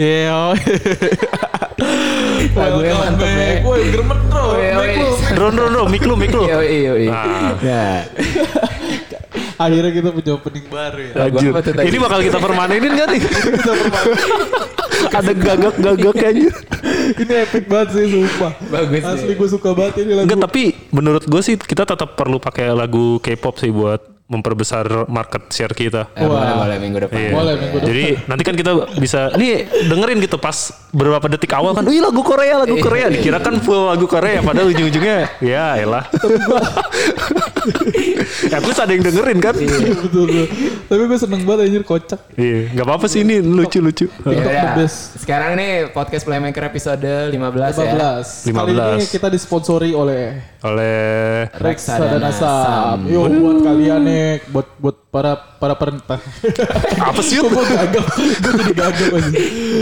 Iya. Lagunya mantep ya. Woi, gremet bro. Mic lu. Ron ron ron, mik lu mik lu. Iya, iya, iya. Nah. Akhirnya kita punya opening baru ya. Lagu Lanjut. apa tuh tadi? Ini bakal kita permanenin gak nih? Ada gagak-gagak kayaknya. Ini epic banget sih sumpah. Bagus Asli gue suka banget ini lagu. Enggak, tapi menurut gue sih kita tetap perlu pakai lagu K-pop sih buat memperbesar market share kita. eh, boleh, boleh minggu depan. Iya. Boleh, minggu depan. Jadi nanti kan kita bisa nih dengerin gitu pas beberapa detik awal kan, wih lagu Korea, lagu Korea. Dikira kan full lagu Korea, padahal ujung-ujungnya ya elah. At least ada yang dengerin kan? Iya, Iya, betul, betul. Tapi gue seneng banget anjir kocak. nggak apa-apa sih ini lucu-lucu. Ya best. Sekarang nih podcast Playmaker episode 15, ya. 15. Kali 15. ini kita disponsori oleh Oleh Reksadana Reksadana Sam. Sam. Yo buat kalian nih, buat buat para para perintah. apa sih? Gue gagap, gue jadi gagap aja.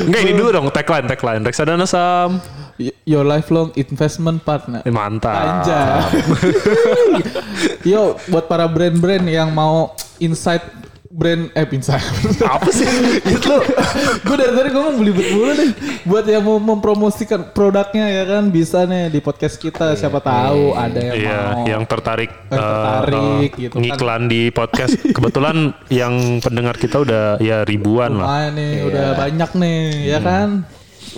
Enggak ini dulu dong tagline tagline Reksadana Sam. Y- Your lifelong investment partner. Eh, mantap. Anjay. Yo, buat para brand-brand yang mau insight brand eh insight. Apa sih? Itu gue dari tadi gue mau beli mulu deh. Buat yang mau mempromosikan produknya ya kan bisa nih di podcast kita siapa tahu ada yang Iya, mau. yang tertarik, Yang tertarik eh, gitu kan. ngiklan di podcast. Kebetulan yang pendengar kita udah ya ribuan lah. Lumayan nih, udah banyak nih, ya kan?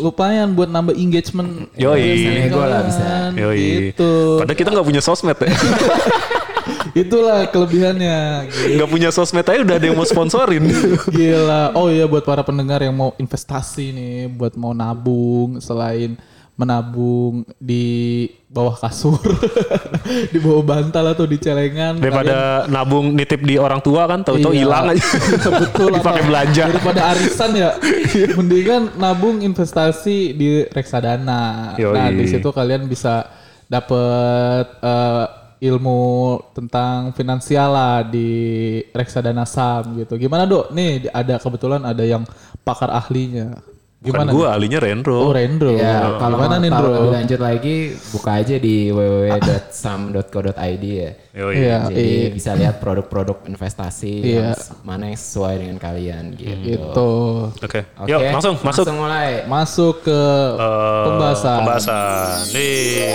Lumayan buat nambah engagement. Yoi. Bisa nego lah, bisa. Kan, Yoi. Gitu. Padahal kita nggak punya sosmed ya. Itulah kelebihannya. Nggak punya sosmed aja udah ada yang mau sponsorin. Gila. Oh iya buat para pendengar yang mau investasi nih, buat mau nabung selain menabung di bawah kasur, di bawah bantal atau di celengan. Daripada nabung nitip di orang tua kan, tahu-tahu Iya. hilang aja. Betul. Dipakai belanja. Daripada arisan ya, mendingan nabung investasi di reksadana. Yoi. Nah di situ kalian bisa dapet eh, ilmu tentang finansial lah di reksadana saham gitu. Gimana dok? Nih ada kebetulan ada yang pakar ahlinya. Bukan Gimana? gue, nih? ahlinya Rendro. Oh Rendro. Ya, kalau tahu Rendro? lebih lanjut lagi buka aja di www.sam.co.id ya. Yoi. Iya. Jadi iya. bisa lihat produk-produk investasi Iya. yang mana yang sesuai dengan kalian gitu. Gitu. Oke, Oke, yuk langsung masuk. Langsung mulai. Masuk ke Eh, pembahasan. Pembahasan. Nih.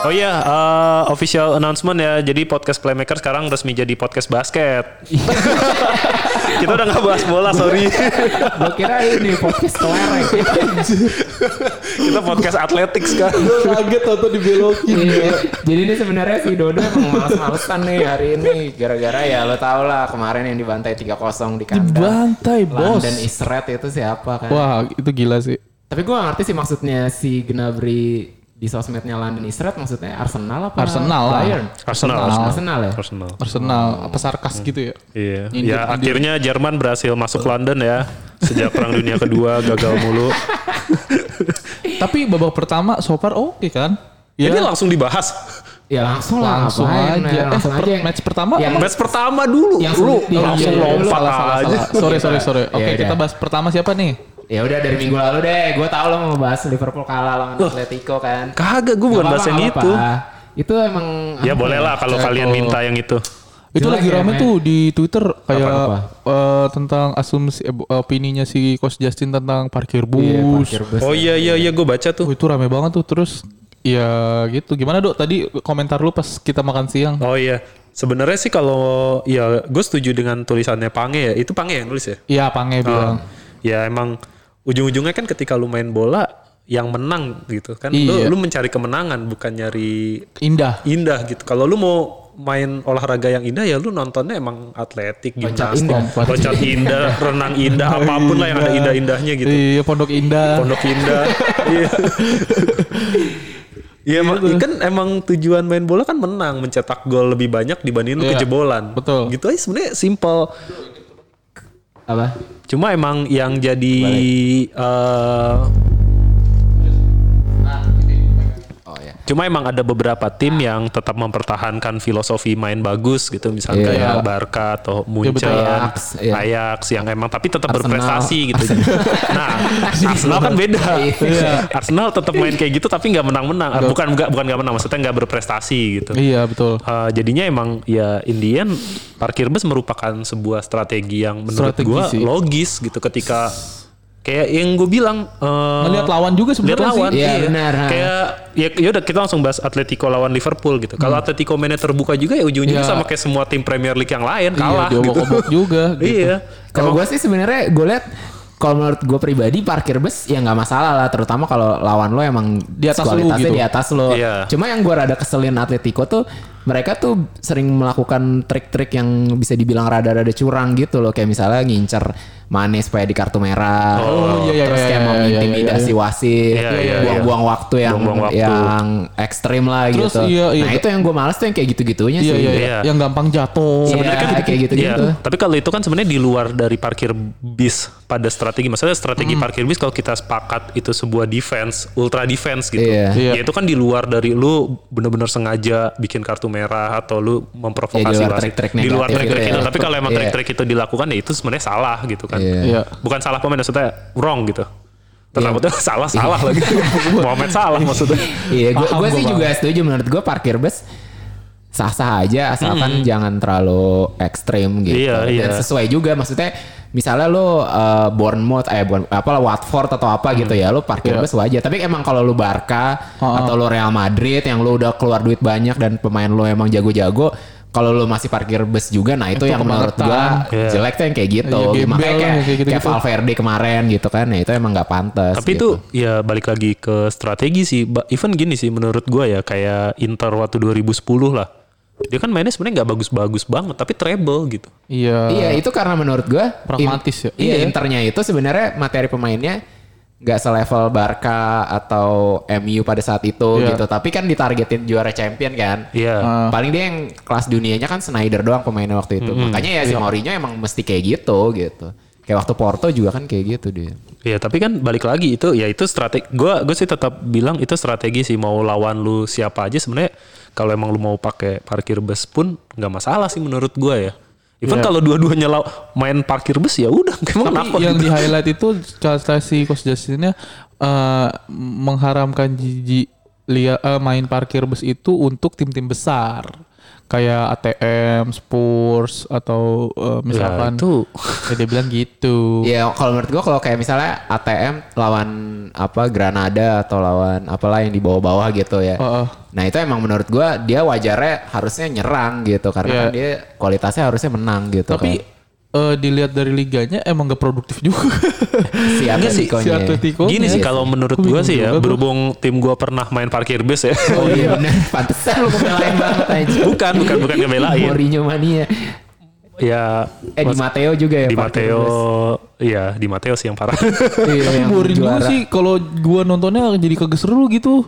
Oh iya, eh, official announcement ya. Jadi podcast Playmaker sekarang resmi jadi podcast basket. Kita udah nggak bahas bola, sorry. Gue kira ini podcast kelereng. Kita podcast atletik sekarang. Gue kaget atau dibelokin. Iya. Jadi ini sebenarnya si Dodo emang males-malesan nih hari ini gara-gara ya lo tau lah kemarin yang dibantai 3-0 di kandang. Dibantai bos. London is red itu siapa kan? Wah itu gila sih. Tapi gue gak ngerti sih maksudnya si Gnabry di sosmednya London is red maksudnya Arsenal apa? Arsenal lah. Bayern? Arsenal, Arsenal, Arsenal. ya? Arsenal. Arsenal apa sarkas gitu ya? Iya. Nyindir- Ya akhirnya Jerman berhasil masuk London ya. Sejak Perang Dunia Kedua gagal mulu. Tapi babak pertama so far oke kan? Ini langsung dibahas. Ya langsung lah langsung aja. ya, langsung eh, per- aja. match pertama Yang- Match pertama dulu. Yang lu sulit diambil langsung dulu. lompat salah, salah, aja. Sorry sorry sorry. Oke Ya kita bahas pertama siapa nih? Ya udah dari minggu lalu deh, gue tau lo mau bahas Liverpool kalah lawan Atletico kan. Kagak, gue bukan bahas yang itu. Itu emang Ya apa boleh lah kalau kalian minta yang itu. Itu Jelek lagi ya, rame tuh di Twitter kayak Apa-apa? eh, tentang asumsi eh, opininya si Coach Justin tentang parkir bus. Iya, parkir bus. Oh iya iya iya gue baca Oh, tuh. itu rame banget tuh terus ya gitu. Gimana dok tadi komentar lu pas kita makan siang? Oh iya. Sebenarnya sih kalau ya gue setuju dengan tulisannya Pange ya. Itu Pange yang nulis ya. Iya Pange bilang. Ya emang ujung-ujungnya kan ketika lu main bola yang menang gitu kan. Iya. Lu, lu mencari kemenangan bukan nyari Indah. indah gitu. Kalau lu mau main olahraga yang indah ya lu nontonnya emang atletik, gimnastik, indah. loncat indah, renang indah, apa pun lah yang ada indah-indahnya gitu. Iya Pondok Indah. Pondok indah. Iya. Iya emang, kan emang tujuan main bola kan menang, mencetak gol lebih banyak dibanding lu Iya, kejebolan. betul. Gitu aja sebenarnya simple. Apa? Cuma emang yang jadi Cuma emang ada beberapa tim yang tetap mempertahankan filosofi main bagus gitu, misalnya Iya. kayak Barca atau Munchen, betul. Ajax, iya. Ajax yang emang tapi tetap Arsenal. berprestasi gitu. Nah, Arsenal kan beda. Iya. Arsenal tetap main kayak gitu tapi nggak menang-menang. Bukan nggak bukan nggak menang, maksudnya nggak berprestasi gitu. Iya betul. Uh, jadinya emang ya Indian parkir bus merupakan sebuah strategi yang menurut sih. logis gitu ketika kayak yang gue bilang eh, Ngeliat lawan juga lihat sebenarnya lawan sih. Iya, benar, ha. kayak ya yaudah kita langsung bahas Atletico lawan Liverpool gitu kalau Atletico mainnya terbuka juga ya ujung-ujungnya Iya. sama kayak semua tim Premier League yang lain Iya, kalah gitu diobok-obok juga. gitu. iya Kalau gue sih sebenarnya gue lihat kalau menurut gue pribadi parkir bus ya nggak masalah lah terutama kalau lawan lo emang Di atas lu kualitasnya gitu. di atas lo. Iya. Cuma yang gue rada keselin Atletico tuh mereka tuh sering melakukan trik-trik yang bisa dibilang rada-rada curang gitu loh kayak misalnya ngincer Mane supaya di kartu merah. Oh, iya, iya, terus iya, kayak iya, mau iya, mengintimidasi iya, wasit, Iya, iya, buang-buang waktu yang Buang-buang waktu. yang ekstrim lah Terus, gitu. iya, iya. Nah, itu yang gue males tuh yang kayak gitu-gitunya Iya, sih. iya, iya. Iya. Yang gampang jatuh. Sebenarnya kan kayak gitu-gitu. Iya, tapi kalau itu kan sebenarnya di luar dari parkir bis pada strategi. Maksudnya strategi Hmm. parkir bis kalau kita sepakat itu sebuah defense, ultra defense gitu. Iya. Iya. Ya itu kan di luar dari lu bener-bener sengaja bikin kartu merah atau lu memprovokasi Ya, di luar wasit. trik-trik Di luar negatif trik-trik gitu itu. ya. Tapi kalau emang Iya. trik-trik itu dilakukan ya itu sebenarnya salah gitu kan. Iya. Iya. Bukan salah pemain maksudnya wrong gitu. Tertakutnya salah salah lagi. Mohamed salah maksudnya. Iya, gue Paham gue gua, sih juga setuju menurut gue parkir bus sah-sah aja asalkan jangan terlalu ekstrim gitu. Iya, iya. Dan sesuai juga maksudnya misalnya lo uh, Bournemouth eh Bourne- apa Watford atau apa gitu ya lo parkir Iya. bus wajar. Tapi emang kalau lo Barca Oh, oh. atau lo Real Madrid yang lo udah keluar duit banyak dan pemain lo emang jago-jago kalau lo masih parkir bus juga nah itu, Itu yang menurut gua. Iya. jelek tuh yang kayak gitu. Gembel Makanya kayak, kayak gitu-gitu. kayak Valverde kemarin gitu kan. Nah, itu emang nggak pantas. Tapi gitu. itu ya balik lagi ke strategi sih. Even gini sih menurut gua ya kayak Inter waktu 2010 lah. Dia kan mainnya sebenarnya nggak bagus-bagus banget tapi treble gitu. Iya. Iya itu karena menurut gua Pragmatis ya. Iya Iya. internya itu sebenarnya materi pemainnya nggak selevel Barca atau MU pada saat itu Iya. gitu. Tapi kan ditargetin juara champion kan. Iya. Ah. Paling dia yang kelas dunianya kan Snyder doang pemainnya waktu itu. Makanya ya si Mourinho emang mesti kayak gitu gitu. Kayak waktu Porto juga kan kayak gitu dia. Iya, tapi kan balik lagi itu ya itu strategi. Gua gue sih tetap bilang itu strategi sih mau lawan lu siapa aja sebenarnya kalau emang lu mau pakai parkir bus pun nggak masalah sih menurut gua ya. Even Iya. kalau dua-duanya main parkir bus ya udah emang Tapi kenapa? yang di highlight itu kata si Coach Justinnya eh, mengharamkan Gigi lia, eh, main parkir bus itu untuk tim-tim besar kayak ATM, Spurs atau eh, misalkan itu. ya dia bilang gitu. Ya kalau menurut gua kalau kayak misalnya ATM lawan apa Granada atau lawan apalah yang di bawah-bawah gitu ya. Heeh. Nah itu emang menurut gua dia wajarnya harusnya nyerang gitu karena Iya. kan dia kualitasnya harusnya menang gitu. Tapi kan. Eh, dilihat dari liganya emang gak produktif juga. si Atletico-nya. si Atletico. Gini sih Iya. kalau menurut bingung sih ya juga tuh. berhubung tim gua pernah main parkir bus ya. Oh iya benar, pantesan lu ngebelain banget aja. bukan, bukan bukan ngebelain. Mourinho mania. ya Eh di Matteo juga ya di bus. iya di Matteo sih yang parah. Iya, Tapi juara. sih kalau gua nontonnya jadi kagak seru gitu.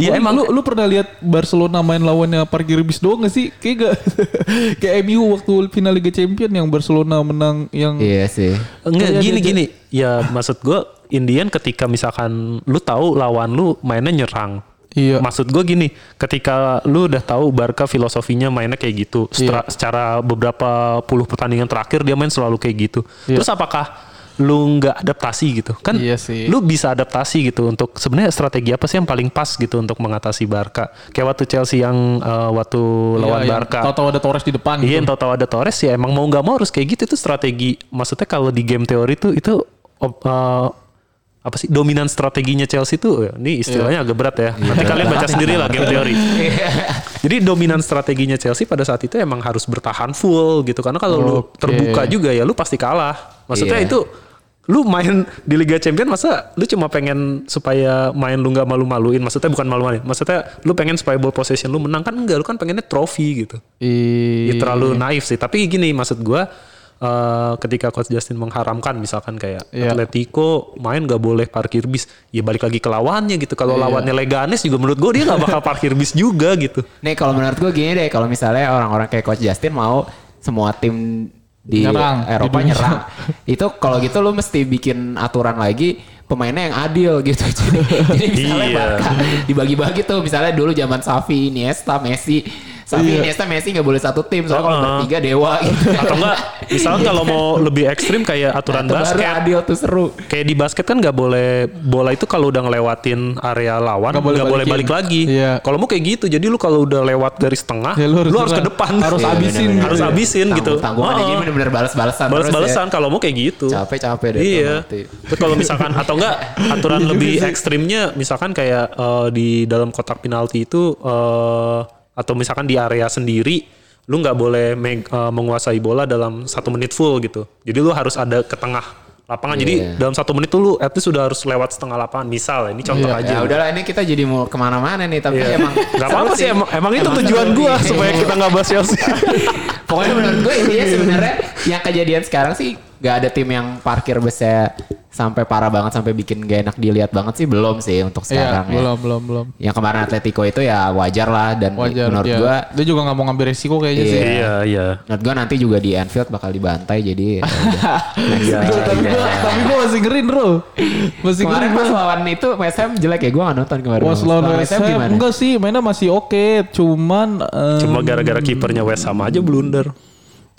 Iya, Oh, emang. lu lu pernah lihat Barcelona main lawannya parkir bis doang gak sih? Kayak gak kayak MU waktu final Liga Champion yang Barcelona menang yang Iya sih. Enggak Iya, gini dia- gini. Ya maksud gua Indian ketika misalkan lu tahu lawan lu mainnya nyerang. Iya. Maksud gue gini, ketika lu udah tahu Barca filosofinya mainnya kayak gitu, secara, secara beberapa puluh pertandingan terakhir dia main selalu kayak gitu. Iya. Terus apakah lu nggak adaptasi gitu? Kan Iya sih. lu bisa adaptasi gitu untuk sebenarnya strategi apa sih yang paling pas gitu untuk mengatasi Barca? Kayak waktu Chelsea yang eh, waktu lawan Iya, yang Barca. Tahu-tahu ada Torres di depan Iya, gitu. tahu-tahu ada Torres ya emang mau nggak mau harus kayak gitu itu strategi. Maksudnya kalau di game teori itu itu eh, apa sih dominan strateginya Chelsea itu ya, ini istilahnya agak berat ya. Nanti kalian baca sendiri lah game teori. Jadi dominan strateginya Chelsea pada saat itu emang harus bertahan full gitu karena kalau lu Oke. terbuka juga ya lu pasti kalah. Maksudnya Iya. itu lu main di Liga Champion masa lu cuma pengen supaya main lu nggak malu-maluin maksudnya bukan malu-maluin maksudnya lu pengen supaya ball possession lu menang kan enggak lu kan pengennya trofi gitu Iya. Ya, terlalu naif sih. Tapi gini maksud gua eh, ketika coach Justin mengharamkan misalkan kayak Iya. Atletico main gak boleh parkir bis, ya balik lagi ke lawannya gitu. Kalau Iya. lawannya Leganes juga menurut gua dia nggak bakal parkir bis juga gitu. Nih kalau menurut gue gini deh, kalau misalnya orang-orang kayak Coach Justin mau semua tim di Nyerang, Eropa di nyerang, itu kalau gitu lu mesti bikin aturan lagi pemainnya yang adil gitu. Jadi, jadi misalnya Iya. Barca dibagi-bagi tuh, misalnya dulu zaman Xavi, Iniesta, Messi Tapi Iya. Iniesta Messi nggak boleh satu tim soalnya kalau Heeh. bertiga dewa gitu. Atau enggak, misalnya kalau mau lebih ekstrim kayak aturan baru basket. adil tuh seru. Kayak di basket kan nggak boleh bola itu kalau udah ngelewatin area lawan Nggak boleh boleh, balikin. balik lagi. Iya. Kalau mau kayak gitu, jadi lu kalau udah lewat garis tengah, Ya, lu harus, ke serang. depan. Harus Iya, habisin bener-bener. harus gitu ya. habisin gitu. Tanggung-tanggungan Oh, jadi bener-bener balas-balasan. terus Balas-balasan kalau mau kayak gitu. ya. Capek-capek deh. Iya. Terus kalau misalkan atau enggak aturan lebih ekstrimnya misalkan kayak eh, di dalam kotak penalti itu eh, atau misalkan di area sendiri lu nggak boleh meg- eh, menguasai bola dalam satu menit full gitu. Jadi lu harus ada ke tengah lapangan. Jadi Iya. dalam satu menit tuh lu at least sudah harus lewat setengah lapangan. Misal ini contoh Iya. aja. Ya udahlah ini kita jadi mau ke mana-mana nih tapi Iya. emang Gak apa-apa sih emang, emang itu tujuan gua supaya kita nggak bahas Chelsea. Pokoknya menurut gue intinya sebenarnya yang kejadian sekarang sih gak ada tim yang parkir busnya sampai parah banget sampai bikin gak enak dilihat banget sih belum sih untuk Iya, sekarang ya. belum belum belum. Yang kemarin Atletico itu ya wajar lah dan Wajar. menurut ya. gua dia juga nggak mau ngambil resiko kayaknya sih. iya iya. menurut gua nanti juga di Anfield bakal dibantai jadi ya Iya. tapi gua tapi gua masih ngerin bro. Masih Kemarin ngerin pas lawan itu West Ham jelek ya gua gak nonton kemarin. Was lawan West Ham gimana? enggak sih mainnya masih oke cuman em, Cuma gara-gara kipernya West Ham aja blunder.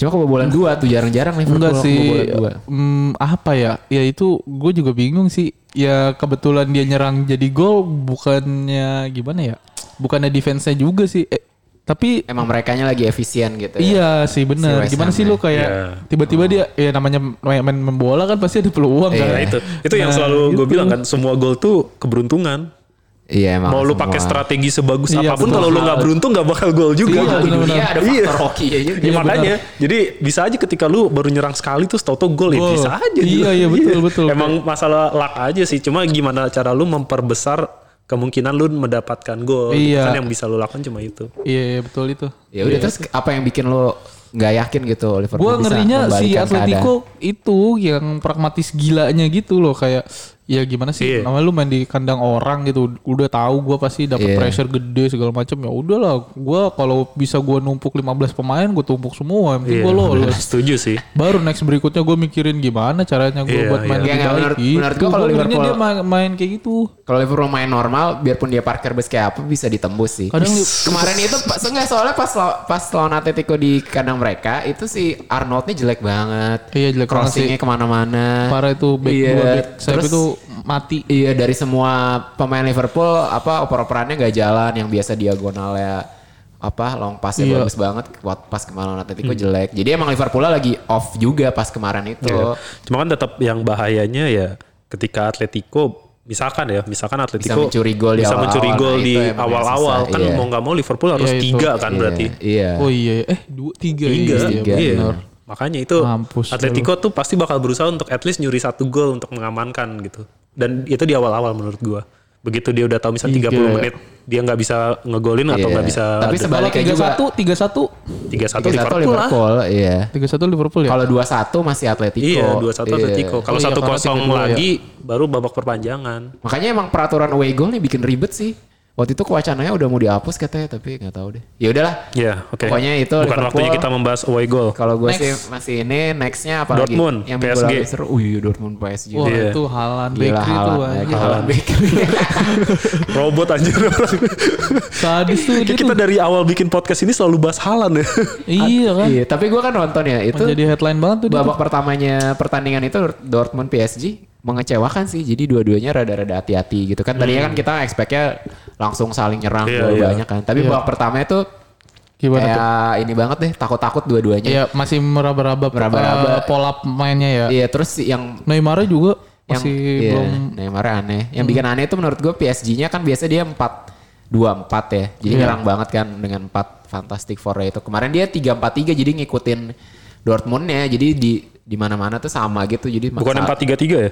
Cuma kebobolan dua tuh jarang-jarang Liverpool enggak sih dua. em, apa ya ya itu gue juga bingung sih ya kebetulan dia nyerang jadi gol bukannya gimana ya bukannya defense-nya juga sih eh, tapi Emang mereka lagi efisien gitu ya. Iya sih bener. Si Gimana sih ya. lu kayak Iya. tiba-tiba dia ya namanya main, main, bola kan pasti ada peluang Iya. kan. Nah itu, itu yang Nah, selalu gue gitu. bilang kan, semua gol tuh keberuntungan. Iya emang. Mau lu pakai strategi sebagus Iya, apa pun kalau lu nggak beruntung nggak bakal gol juga. Iya, Di bener-bener. dunia ada Iya. faktor hoki ya juga. Ya, makanya, jadi bisa aja ketika lu baru nyerang sekali tuh tau-tau gol ya bisa aja. Iya, iya, betul, betul. Emang masalah luck aja sih. Cuma gimana cara lu memperbesar kemungkinan lu mendapatkan gol. Gitu Iya. Kan yang bisa lu lakukan cuma itu. Iya, iya, betul itu. Ya udah terus apa yang bikin lo nggak yakin gitu Liverpool Gua bisa ngerinya si Atletico itu yang pragmatis gilanya gitu loh kayak ya gimana sih Iya. namanya lu main di kandang orang gitu udah tahu gua pasti dapat Iya. pressure gede segala macam ya udahlah gua kalau bisa gua numpuk 15 pemain gua tumpuk semua penting Iya, gua lolos Setuju sih. baru next berikutnya gue mikirin gimana caranya gue Iya, buat main iya. lebih baik menurut- gua kalau Liverpool- dia main, main kayak gitu. Kalau Liverpool main normal biarpun dia parkir bus kayak apa bisa ditembus sih. kadang Kemarin itu pas enggak soalnya pas pas lawan Atletico di kandang mereka itu si Arnoldnya jelek banget. Iya, jelek banget Crossingnya ke mana-mana. parah itu back Iya, dua back sayap itu mati Iya dari semua pemain Liverpool apa oper-operannya gak jalan yang biasa diagonalnya apa long passnya Iya. bagus banget pas kemarin Atletico jelek. Jadi emang Liverpool lagi off juga pas kemarin itu. Iya. Cuma kan tetap yang bahayanya ya ketika Atletico misalkan ya, misalkan Atletico mencuri gol di bisa awal-awal. mencuri gol Nah, di awal-awal kan iya. mau nggak mau Liverpool harus Iya, tiga kan Iya, berarti. Iya. oh iya eh dua tiga Tiga, iya, tiga, iya, Iya. benar. Makanya itu Mampus Atletico tuh pasti bakal berusaha untuk at least nyuri satu gol untuk mengamankan gitu. Dan itu di awal-awal menurut gua. Begitu dia udah tahu misalnya Tiga 30 ya. menit dia nggak bisa ngegolin atau Iya. nggak bisa Tapi sebaliknya tiga juga satu tiga satu 3-1 tiga satu Liverpool lah. Iya. tiga satu Liverpool ya Kalau dua satu masih Atletico. Iya, 2-1 Iya. Atletico. Kalau Oh iya, satu karena kosong tiga dua ya. lagi baru babak perpanjangan. Makanya emang peraturan away goal nih bikin ribet sih. Waktu itu kewacananya udah mau dihapus katanya tapi nggak tahu deh. Ya udahlah. Ya, oke. Pokoknya itu Bukan Liverpool. waktunya kita membahas away goal. Kalau gue sih masih ini nextnya apa Dortmund, lagi? Yang PSG. seru. Wih Dortmund PSG. wah Iya. itu Halan Gila Bakery itu ya, Haaland Bakery. Robot anjir orang. sadis tuh dia kita tuh dari awal bikin podcast ini selalu bahas Halan ya. iya kan Iya, tapi gue kan nonton ya itu menjadi headline banget tuh babak pertamanya pertandingan itu Dortmund PSG mengecewakan sih. Jadi dua-duanya rada-rada hati-hati gitu kan. Tadinya kan kita expect-nya langsung saling nyerang Iya, gol iya. banyak kan. Tapi Iya. babak pertama itu gimana kayak tuh ini banget deh, takut-takut dua-duanya. Iya masih meraba-raba Meraba-raba. eh, pola mainnya ya Iya, terus si- yang Neymar juga yang masih iya, belum Neymar aneh. Yang bikin aneh itu menurut gue PSG-nya kan biasa dia 4 2 4 ya. Jadi Iya. nyerang banget kan dengan 4 Fantastic Four itu. Kemarin dia 3 4 3 jadi ngikutin Dortmund-nya. Jadi di di mana-mana tuh sama gitu. Jadi Bukan saat- 4-3-3 ya?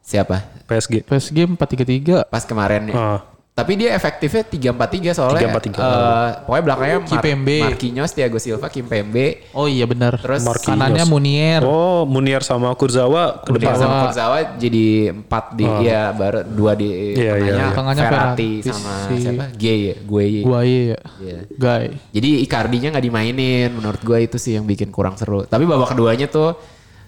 siapa? PSG. PSG 4-3-3 Pas kemarin Ah. Tapi dia efektifnya 3-4-3 soalnya 3-4-3. eh, pokoknya belakangnya Mar- Kimpembe. Marquinhos, Thiago Silva, Kimpembe. oh iya benar Terus Marquinhos. kanannya Munier Oh, Munier sama Kurzawa ke depan. sama Kurzawa jadi empat di ya baru dua di Iya, iya, tengahnya, iya. Tengahnya Verratti Verratti, sama si- siapa? Gue ya, gue Guaye ya Iya. Guy Jadi Icardi-nya nggak dimainin menurut gue itu sih yang bikin kurang seru. Tapi babak keduanya tuh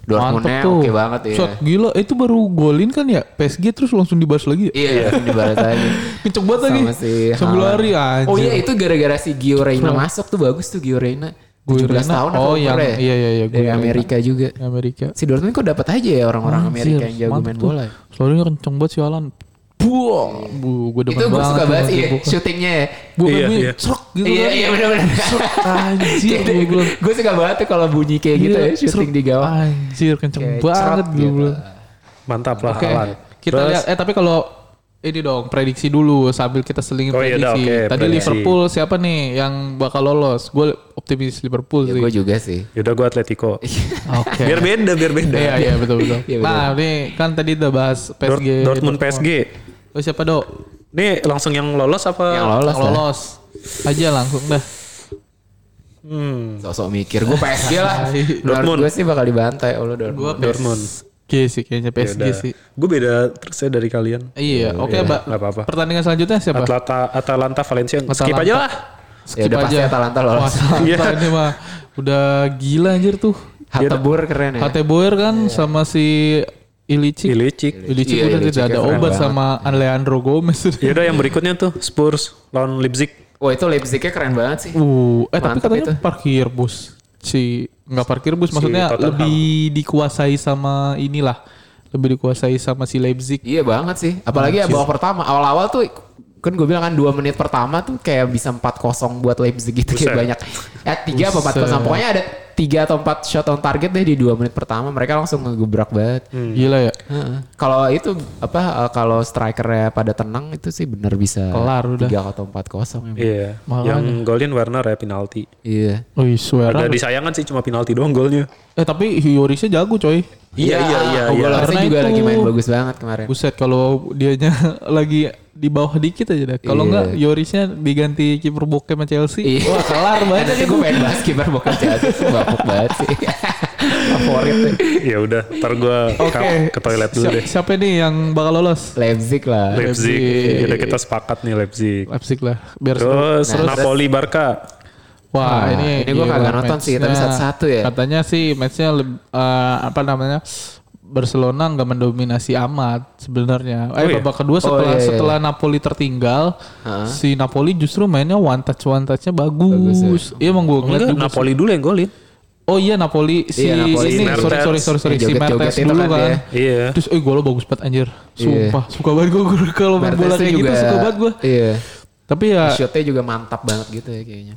Dortmundnya oke banget ya. Shot gila, itu baru golin kan ya PSG terus langsung dibahas lagi ya? Iya, langsung dibalas lagi. Kenceng banget lagi. Sama si Sambil lari anjir. Oh iya itu gara-gara si Gio Reyna masuk tuh bagus tuh Gio Reyna. Gio 17 Reyna? tahun Oh, yang- ya? iya, iya, iya, Gio Dari Reyna. Amerika juga. Amerika. Si Dortmund kok dapat aja ya orang-orang Amerika yang jago main bola. ya? Soalnya kenceng banget si Alan. Buang. Bu, gue demen Itu gue banget. suka banget sih ya, syutingnya ya. Gue Iya, iya, iya. Serok gitu iya, kan. iya bener-bener. Anjir gue bilang. gue suka banget tuh kalau bunyi kayak gitu Iya, ya, syuting serok. di gawang. Anjir kenceng banget gue gitu. bilang. Mantap lah Haaland. kita lihat. Eh tapi kalau ini dong prediksi dulu sambil kita selingin Oh, iya dah, prediksi. oke, Tadi prediksi. Liverpool siapa nih yang bakal lolos? Gue optimis Liverpool Ya sih. gue juga sih. Yaudah gue Atletico. Oke. Biar beda, biar beda. Iya iya betul betul. Iya, betul. nah ini kan tadi udah bahas Dort- PSG. Dortmund Liverpool. PSG. Oh siapa dok? Nih langsung yang lolos apa? Yang lolos Yang lah. lolos aja langsung dah. Hmm. Sosok mikir gue PSG lah. Menurut Dortmund. gue sih bakal dibantai oleh Gue Dortmund. Dortmund. PSG sih kayaknya PSG sih. Gue beda terus ya dari kalian. Iya, oke iya, Mbak. nggak apa-apa. Pertandingan selanjutnya siapa? Atlanta, Atalanta Valencia. Skip Atalanta. aja lah. Ya udah pasti Atalanta lolos. Atalanta Iya. ini mah udah gila anjir tuh. Hatebur keren ya. Boer kan sama si Ilicic. Ilicic. Ilicic Iya, udah Ilicic tidak ada keren obat banget. sama Leandro Gomez. Yaudah yang berikutnya tuh Spurs lawan Leipzig. Wah itu Leipzignya keren banget sih. Uh, eh tapi Mantap katanya itu. parkir bus. Si nggak parkir bus maksudnya Tottenham. lebih dikuasai sama inilah. Lebih dikuasai sama si Leipzig. Iya banget sih. Apalagi ya babak pertama. Awal-awal tuh kan gue bilang kan 2 menit pertama tuh kayak bisa 4-0 buat Leipzig gitu Buset. kayak banyak. Ya 3 apa 4-0 Buset. pokoknya ada 3 atau 4 shot on target deh di 2 menit pertama. Mereka langsung ngegebrak banget. Gila ya. Heeh. Kalau itu apa eh, kalau strikernya pada tenang itu sih bener bisa Kelar udah. 3 atau 4-0 emang. Iya. Makanya. Yang golin Werner ya penalti. Iya. Oh suara. Agak disayangkan sih cuma penalti doang golnya. Eh tapi Hiorisnya jago coy. Iya iya iya. Iya. Karena juga itu- lagi main bagus banget kemarin. Buset kalau dianya lagi di bawah dikit aja deh. Kalau Iya. enggak Yorisnya diganti kiper bokeh sama Chelsea. Iya. Wah kelar banget. nanti gue pengen bahas kiper bukan Chelsea bapuk banget sih. Favorit deh. Ya udah, ntar gue Oke. ke toilet dulu deh. Siapa nih yang bakal lolos? Leipzig lah. Leipzig. Leipzig. Udah kita sepakat nih Leipzig. Leipzig lah. Biar Terus Nah, Napoli Barca. Wah, Wah, ini ini gua gila kagak nonton sih, tapi satu-satu ya. Katanya sih matchnya eh, apa namanya? Barcelona nggak mendominasi amat sebenarnya. Eh Oh iya? babak kedua setelah iya, iya. setelah Napoli tertinggal, Heeh. si Napoli justru mainnya one touch one touchnya bagus. Bagus Iya emang gue ngeliat Enggak, juga. Napoli dulu yang golin. Oh iya Napoli si Iya, Napoli ini si sorry sorry sorry sorry Yang si itu dulu kan kan. Iya. Terus eh golnya bagus banget anjir. Sumpah suka banget gue kalau main bola Mertens tuh kayak gitu suka banget gue. Iya. Tapi ya Shotnya juga mantap banget gitu ya kayaknya.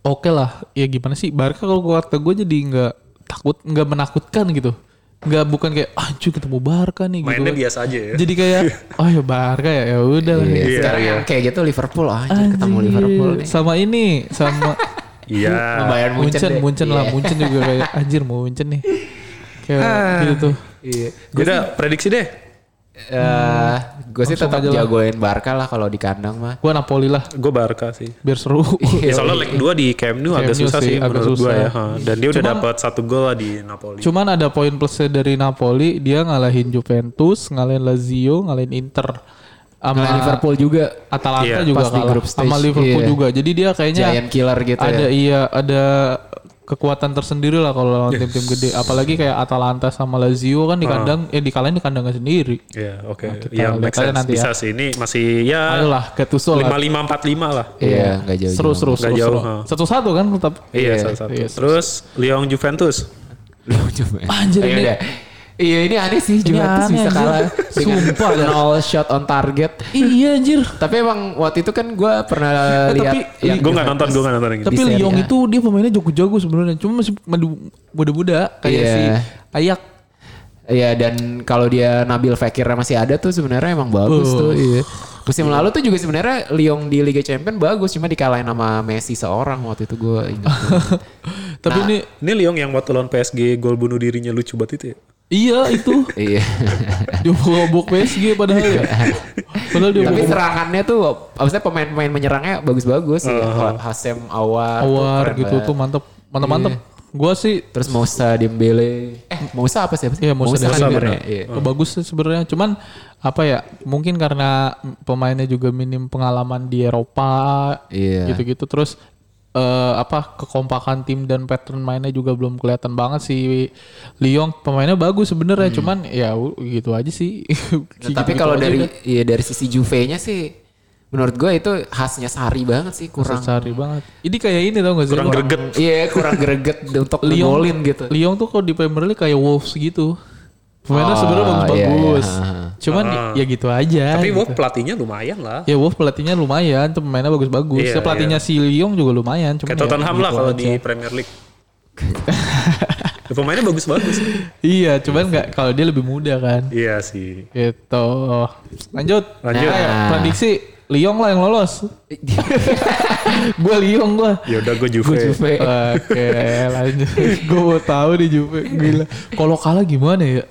oke lah. Ya gimana sih Barca kalau kata gue jadi nggak takut nggak menakutkan gitu. Nggak bukan kayak anjir ketemu Barca nih gitu. Mainnya kan. biasa aja ya. Jadi kayak oh ya Barca ya ya udah lah. Iya, Iya, Sekarang iya. yang kayak gitu Liverpool ah, anjir ketemu Liverpool nih. Sama ini sama Iya. Bayern Munchen Munchen deh. Munchen lah Iya. Munchen juga kayak anjir Munchen nih. Kayak Ah. gitu tuh. Iya. Udah prediksi deh. Eh, gue sih tetap jagoin Barca lah kalau di kandang mah. Gue Napoli lah Gue Barca sih. biar seru. Ya, soalnya leg 2 di Camp Nou agak susah sih, sih, agak menurut gue susah. ya. Ha. Dan dia udah Cuman- dapat satu gol lah di Napoli. Cuman ada poin plusnya dari Napoli, dia ngalahin Juventus, ngalahin Lazio, ngalahin Inter. Sama Nah, Liverpool juga Atalanta Iya. juga kalah. Sama Liverpool Iya. juga. Jadi dia kayaknya giant killer gitu ada ya. iya ada kekuatan tersendiri lah kalau lawan tim-tim gede. Apalagi kayak Atalanta sama Lazio kan di kandang, eh di kandang di kandangnya sendiri. Iya, oke. kita Yang lihat make aja sense nanti bisa ya. sih. Ini masih ya Ayolah, Gattuso lah. 5545 lah. Iya, enggak jauh. Seru seru Nggak seru. jauh, seru. ha. Satu-satu kan tetap. Iya, Iya, satu-satu. iya, Terus Lyon Juventus. Anjir Iya, ini. Iya ini aneh sih Juventus aneh, bisa anjir. kalah dengan Sumpah, dah. nol shot on target. Iya anjir. Tapi emang waktu itu kan gue pernah Eh, lihat tapi yang Gue nggak nonton, gue nggak nonton yang itu. Tapi Lyon itu dia pemainnya jago-jago sebenarnya. Cuma masih muda-muda kayak Iya. si Ayak. Iya dan kalau dia Nabil Fekir masih ada tuh sebenarnya emang bagus Oh. tuh. Iya. Musim lalu tuh juga sebenarnya Lyon di Liga Champions bagus cuma dikalahin sama Messi seorang waktu itu gue ingat. tuh. Tapi Nah. ini Ini Lyon yang waktu lawan PSG gol bunuh dirinya lucu banget itu ya. Iya itu iya. dia bobok PSG padahal ya. Padahal dia Tapi serangannya tuh maksudnya pemain-pemain menyerangnya bagus-bagus ya. Hasem Awar, Awar gitu banget. tuh mantep. Mantep-mantep. Iya. Gua sih Terus Musa Dembele. Eh, Musa apa sih? Iya, Musa kan Dembele. ya? Iya. Oh, bagus sih sebenarnya. Cuman apa ya? Mungkin karena pemainnya juga minim pengalaman di Eropa Iya. gitu-gitu terus eh, apa kekompakan tim dan pattern mainnya juga belum kelihatan banget sih. Lyon pemainnya bagus sebenarnya cuman ya gitu aja sih. Nah, tapi Gitu-gitu kalau dari udah. ya dari sisi Juve-nya sih menurut gue itu khasnya Sari banget sih kurang Sari banget. Ini kayak ini tau gak sih? Kurang greget. Iya kurang greget untuk Lyon gitu. Lyon tuh kalau di Premier League kayak Wolves gitu pemainnya Oh, sebenarnya iya, bagus-bagus iya. cuman Ah. ya gitu aja Tapi gitu. Wolf pelatihnya lumayan lah. Ya Wolf pelatihnya lumayan, tuh pemainnya bagus-bagus. Iya, Ya, pelatihnya si Lyon juga lumayan. Cuman Kayak ya Tottenham lah gitu kalau aja. di Premier League. Ya, pemainnya bagus-bagus. Iya, cuman nggak kalau dia lebih muda kan. Iya sih. Gitu. Lanjut. Lanjut. Ayo, Nah. prediksi Lyon lah yang lolos. gue Lyon gue. Ya udah gue Juve. Gue Juve. Oke, lanjut. gue mau tahu nih Juve. Gila. Kalau kalah gimana ya?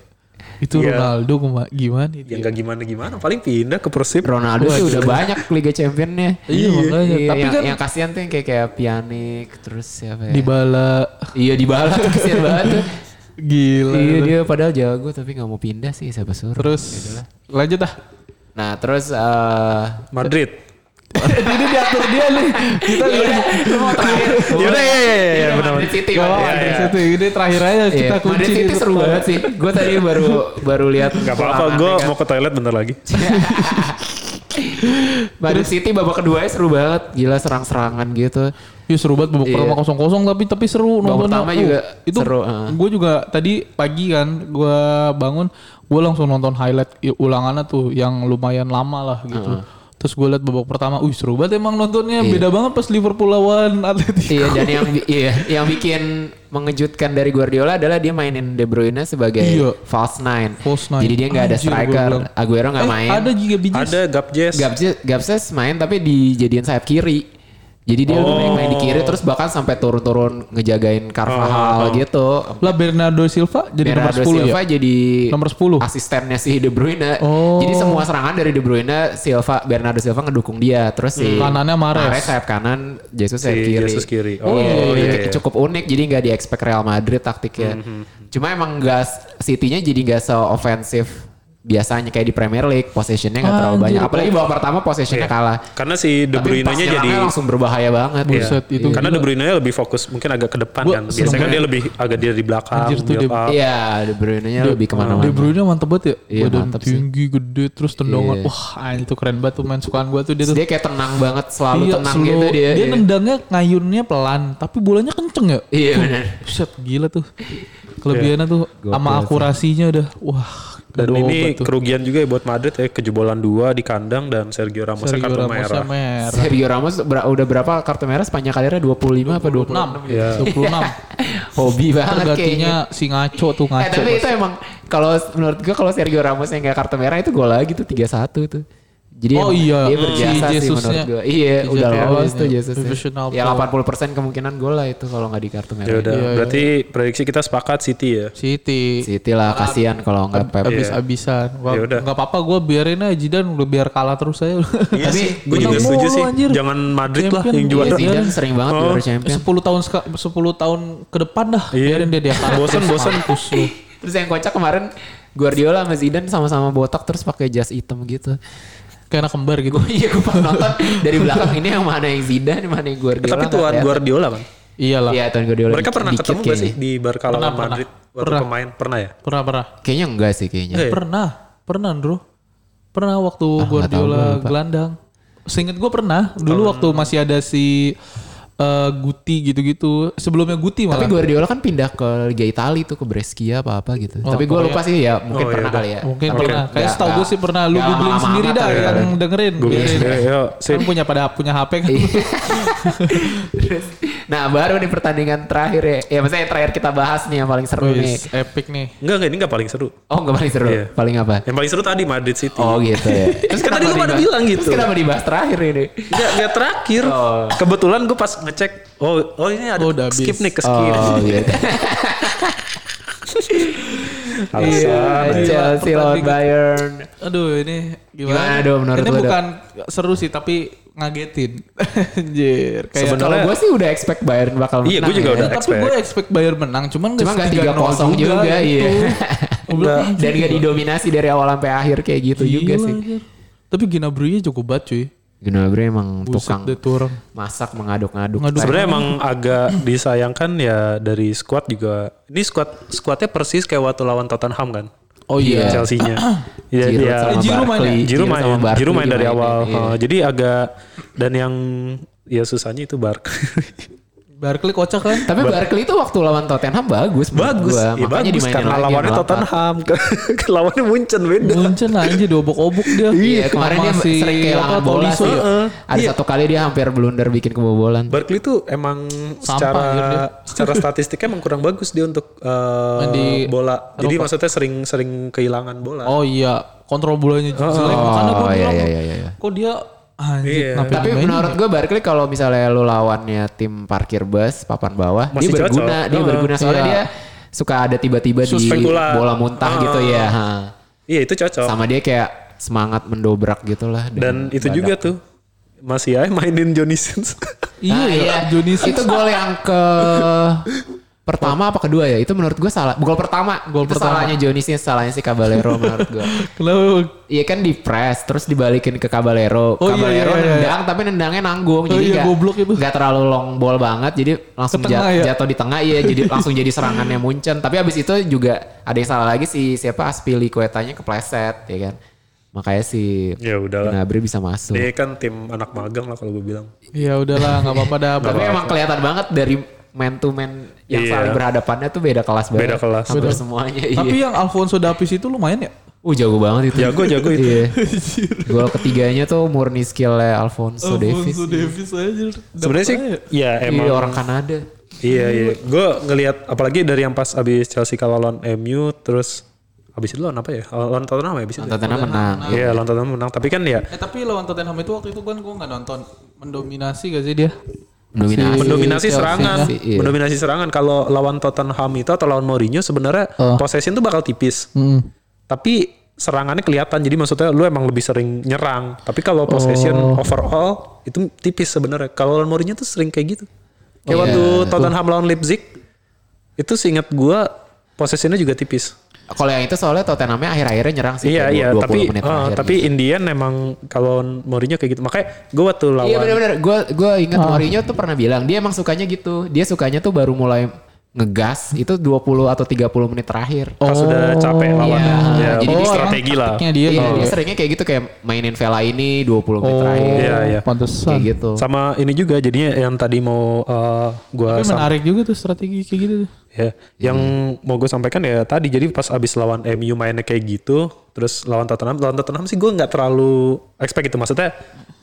Itu Iya. Ronaldo gima- gimana itu? Ya nggak gimana-gimana. Paling pindah ke Persib. Ronaldo sih udah banyak Liga Championnya. Iya, makanya. Iya, Tapi yang, kan- yang kasihan tuh yang kayak kayak Pianik terus siapa ya? Di bala. Iya di bala tuh kasihan banget tuh. Gila. iya dia padahal jago tapi nggak mau pindah sih siapa suruh. Terus lanjut ah. Nah terus eh Madrid. Ini diatur dia nih. Kita lu mau terakhir. Yaudah, iya, iya, iya, Iya, benar. Madrid City. Gak apa Madrid. iya. Situ. Ini terakhir aja Iya, kita kunci. Madrid City di seru banget sih. Gue tadi baru baru lihat. Gak apa-apa. Gue mau ke toilet bentar lagi. Madrid City babak keduanya seru banget. Gila serang-serangan gitu. Iya seru banget babak Iya. pertama kosong kosong tapi tapi seru Babak nontonnya. pertama Oh, juga itu seru, heeh. gue juga tadi pagi kan gue bangun gue langsung nonton highlight ulangannya tuh yang lumayan lama lah gitu. Terus gue liat babak pertama, wih seru banget emang nontonnya. Beda banget pas Liverpool lawan Atletico. Iya dan yang iya yang bikin mengejutkan dari Guardiola adalah dia mainin De Bruyne sebagai Iya. false nine. False nine. Jadi dia nggak ada striker. Aguero nggak Eh, main. Ada juga bijis. Ada Gapjes. Gapses, Gapses main tapi dijadiin sayap kiri. Jadi dia lebih baik main di kiri terus bahkan sampai turun-turun ngejagain Carvajal gitu. Lah Bernardo Silva jadi Bernardo nomor 10 Silva ya. jadi Nomor 10. asistennya si De Bruyne. Oh. Jadi semua serangan dari De Bruyne, Silva, Bernardo Silva ngedukung dia. Terus si Kanannya Mahrez. sayap kanan, Jesus Si sayap kiri. Jesus kiri. Oh, Oh, iya, iya, iya. iya. cukup unik. Jadi nggak di expect Real Madrid taktiknya. Cuma emang nggak City-nya jadi nggak se-offensif biasanya kayak di Premier League. Possessionnya nggak terlalu banyak. Apalagi babak pertama possessionnya Iya. kalah. Karena si De Bruyne-nya jadi langsung berbahaya banget. Iya. Buset, itu Karena gila. De Bruyne-nya lebih fokus mungkin agak ke depan Gua kan. Biasanya kan dia lebih agak dia di belakang. Anjir tuh build De-. Iya, De Bruyne-nya lebih ke mana-mana. De Bruyne mantep banget ya. Iya, Badan mantep sih. tinggi, gede, terus tendangan. Iya. Wah, itu keren banget tuh main sukaan gue tuh dia tuh. Dia kayak tenang banget, selalu Iya, tenang slow. gitu dia. Dia Iya. nendangnya ngayunnya pelan, tapi bolanya kenceng ya. Iya benar. Gila tuh. Kelebihannya tuh sama akurasinya udah wah. Dan gede ini tuh. kerugian juga ya buat Madrid ya kejebolan dua di kandang dan Sergio Ramos Sergio kartu Ramosnya merah. merah. Sergio Ramos ber- udah berapa kartu merah sepanjang karirnya 25 apa 26? 6. Iya. 26. Hobi banget kayaknya. Tergantinya si ngaco tuh Eh ngaco. tapi itu emang kalau menurut gua kalau Sergio Ramos yang nggak kartu merah itu gol lagi tuh 3-1 tuh. Jadi Oh iya, dia berjasa Si sih Jesusnya. menurut gua. Iya, Si udah lolos tuh Jesus. Ya player. 80% kemungkinan gol lah itu kalau nggak di kartu merah. Ya udah, Iya, iya. berarti prediksi kita sepakat City ya. City. City lah kasihan kalau nggak Pep. Abis-abisan. Ya udah. Nggak apa-apa gue biarin aja Zidane udah biar kalah terus saya. Iya Tapi sih, gue juga setuju sih. anjir. Jangan Madrid lah yang iya, juara. iya. Zidane sering banget Oh. juara champion. 10 tahun seka- 10 tahun ke depan dah. Iya. Biarin dia dia kalah. Mampus lu. Terus yang kocak kemarin Guardiola sama Zidane sama-sama botak terus pakai jas hitam gitu. Kayak anak kembar gitu. Gue iya gue pas nonton dari belakang ini yang mana yang Zidane, mana yang Guardiola. Tapi tuan kelihatan. Guardiola kan. Iyalah. Iya tuan Guardiola. Mereka pernah dikit ketemu gak sih di Barca lawan Pernah, pernah. Madrid waktu Pernah. pemain? Pernah ya? Pernah pernah. Kayaknya enggak sih kayaknya. Iya. Pernah. Pernah, Bro. Pernah waktu Ah, tahu, Guardiola gelandang. Seinget gue pernah. Dulu waktu masih ada si eh, Guti gitu-gitu. Sebelumnya Guti Tapi malah. Guardiola kan pindah ke Liga Italia tuh ke Brescia apa apa gitu. Oh, Tapi gue lupa sih ya, mungkin Oh, pernah iya, kali ya. Mungkin Tapi pernah. Kayak nggak- setahu gue sih pernah. Lu googling sendiri dah ya. yang dengerin. Gue. Yo, sip. Kan punya pada punya HP kan. Iya. nah baru nih pertandingan terakhir ya. Ya maksudnya yang terakhir kita bahas nih yang paling seru nih. Wis, epic nih. Enggak, enggak, ini enggak paling seru. Oh nggak paling seru. Iya. Paling apa? Yang paling seru tadi Madrid City. Oh gitu ya. Terus Kan tadi lu pada bilang gitu. Terus kenapa dibahas terakhir ini? Enggak, enggak terakhir. Oh. Kebetulan gue pas ngecek, oh, oh ini ada Oh, udah habis. skip nih ke skip. Oh gitu. Alasan. Iya, Chelsea lawan. Bayern. Aduh ini gimana? Gimana, Do, menurut ini bukan seru sih tapi ngagetin. Anjir. Kayak Sebenarnya- Kalau gue sih udah expect Bayern bakal menang. Iya, gue juga ya. udah tapi expect. gue expect Bayern menang, cuman Cuma nggak 3-0 3-0 juga, iya. Dan gak didominasi dari awal sampai akhir kayak gitu juga Gila, sih. anjir. Tapi Gnabry-nya cukup banget cuy. Gnabry emang Buset tukang orang. masak mengaduk-ngaduk. Ngaduk. Sebenarnya emang agak disayangkan ya dari squad juga. Ini squad squadnya persis kayak waktu lawan Tottenham kan. Oh iya. Chelsea-nya. Iya, Eh, Giroud main ya? Jiru main, Jiru main dari awal. iya. Uh, jadi agak dan yang ya susahnya itu Barkley. Barkley kocak kan? Tapi Barkley itu waktu lawan Tottenham bagus. bagus, gua. ya Makanya bagus dimainin karena lagi lawannya. Tottenham, lawannya Munchen beda. Munchen aja diobok-obok dia. Iya kemarin dia si sering kehilangan bola sih. Heeh. Ada Iya. satu kali dia hampir blunder bikin kebobolan. Barkley tuh emang Sampah, secara anjir dia. secara statistiknya emang kurang bagus dia untuk uh, di bola. Jadi Eropa. maksudnya sering-sering kehilangan bola. Oh iya, kontrol bolanya jelek. Oh, Makanya gue iya, bilang, iya, iya, iya. kok dia anjir, Iya. Tapi menurut ya? gue Barkley kalau misalnya lu lawannya tim parkir bus papan bawah, Masih dia berguna, cocok. dia Heeh. berguna soalnya Iya. dia suka ada tiba-tiba di bola muntah Ah. gitu ya. ha. Iya itu cocok. Sama dia kayak semangat mendobrak gitu lah. Dan itu badak. juga tuh masih aja mainin Johnny Sins. Iya, Nah, iya. Johnny Sins. Itu gol yang ke pertama apa kedua ya? Itu menurut gue salah. Gol pertama. Gol itu pertama. salahnya Johnny salahnya si Caballero menurut gue. Kenapa? Iya kan di press terus dibalikin ke Caballero. Oh, iya, Caballero iya, iya. nendang tapi nendangnya nanggung Oh, jadi iya, nggak goblok itu. nggak terlalu long ball banget jadi langsung jat- ya? jatuh di tengah iya jadi langsung jadi serangannya Munchen. Tapi abis itu juga ada yang salah lagi si siapa Aspilicuetanya kepleset ya kan. Makanya si ya udahlah. Gnabry bisa masuk. Dia kan tim anak magang lah kalau gue bilang. Ya udahlah, nggak apa-apa dah. Tapi emang kelihatan banget dari man to man yang Iya. saling berhadapannya tuh beda kelas banget. Beda kelas. Hampir Beda. semuanya. Tapi iya. yang Alfonso Davies itu lumayan ya? Uh jago banget itu. Jago, jago itu. Iya. Gol ketiganya tuh murni skillnya Alfonso Davies. Alfonso Davies aja. Sebenarnya sih ya emang Iya orang Kanada. Iya iya. Gue ngelihat apalagi dari yang pas abis Chelsea kalah lawan MU terus abis itu lawan apa ya? Lawan Tottenham ya abis itu. ya? Tottenham menang. Iya lawan Tottenham menang. Tapi kan ya Eh tapi lawan Tottenham itu waktu itu kan gue nggak nonton. Mendominasi gak sih dia? Mendominasi. mendominasi serangan, Chelsea, iya. mendominasi serangan. Kalau lawan Tottenham itu atau lawan Mourinho sebenarnya Oh. possession tuh bakal tipis. Hmm. Tapi serangannya kelihatan. Jadi maksudnya lu emang lebih sering nyerang. Tapi kalau possession Oh. overall itu tipis sebenarnya. Kalau lawan Mourinho tuh sering kayak gitu. Kayak Iya, waktu Tottenham lawan Leipzig itu seingat gua possessionnya juga tipis. Kalau yang itu soalnya Tottenhamnya akhir-akhirnya nyerang sih. Iya iya, 20 tapi menit terakhir tapi gitu. Indian emang kalau Mourinho kayak gitu. Makanya gue waktu lawan Iya benar-benar. Gue gue ingat Ah. Mourinho tuh pernah bilang dia emang sukanya gitu. Dia sukanya tuh baru mulai ngegas itu 20 atau 30 menit terakhir. pas sudah capek lawan Iya, ya, jadi oh, strategi lah. dia iya, gitu. dia seringnya kayak gitu kayak mainin Vela ini 20 menit Oh, terakhir. Iya, iya. pantesan. Kayak gitu. Sama ini juga jadinya yang tadi mau eh, gua Tapi menarik juga tuh strategi kayak gitu. tuh. ya, yang mau gue sampaikan ya tadi jadi pas abis lawan MU mainnya kayak gitu, terus lawan Tottenham, lawan Tottenham sih gue nggak terlalu expect gitu. Maksudnya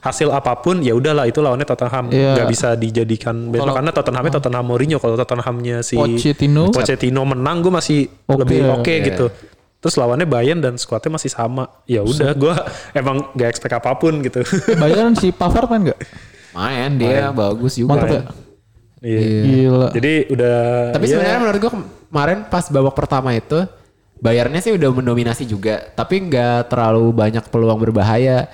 hasil apa pun ya udahlah itu lawannya Tottenham, Iya. nggak bisa dijadikan benchmark karena Tottenhamnya Tottenham Mourinho. Kalau Tottenhamnya si Pochettino. Pochettino menang, gue masih Oke. lebih oke Iya. gitu. Terus lawannya Bayern dan skuadnya masih sama. Ya udah, gue emang gak expect apa pun gitu. Bayaran si Pavard main gak? Main dia bagus juga. Mantap ya? Iya. Gila. Jadi udah. Tapi ya, sebenarnya menurut gue kemarin pas babak pertama itu bayarnya sih udah mendominasi juga, tapi nggak terlalu banyak peluang berbahaya.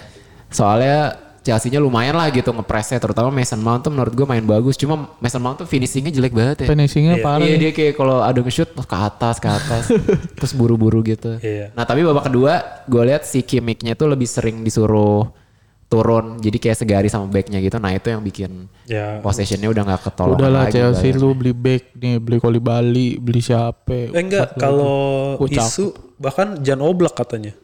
Soalnya Chelsea-nya lumayan lah gitu ngepresnya, terutama Mason Mount tuh menurut gue main bagus. Cuma Mason Mount tuh finishingnya jelek banget ya. Finishingnya parah. Iya dia kayak kalau ada nge-shoot terus ke atas ke atas terus buru-buru gitu. Iya. Nah tapi babak kedua gue lihat si Kimmich-nya tuh lebih sering disuruh turun jadi kayak segari sama backnya gitu. Nah itu yang bikin Ya. possessionnya udah nggak ketolong Udahlah lagi. Chelsea Bayern. lu beli back nih, beli Koli Bali, beli siapa? Eh enggak, kalau Oh, isu bahkan Jan Oblak katanya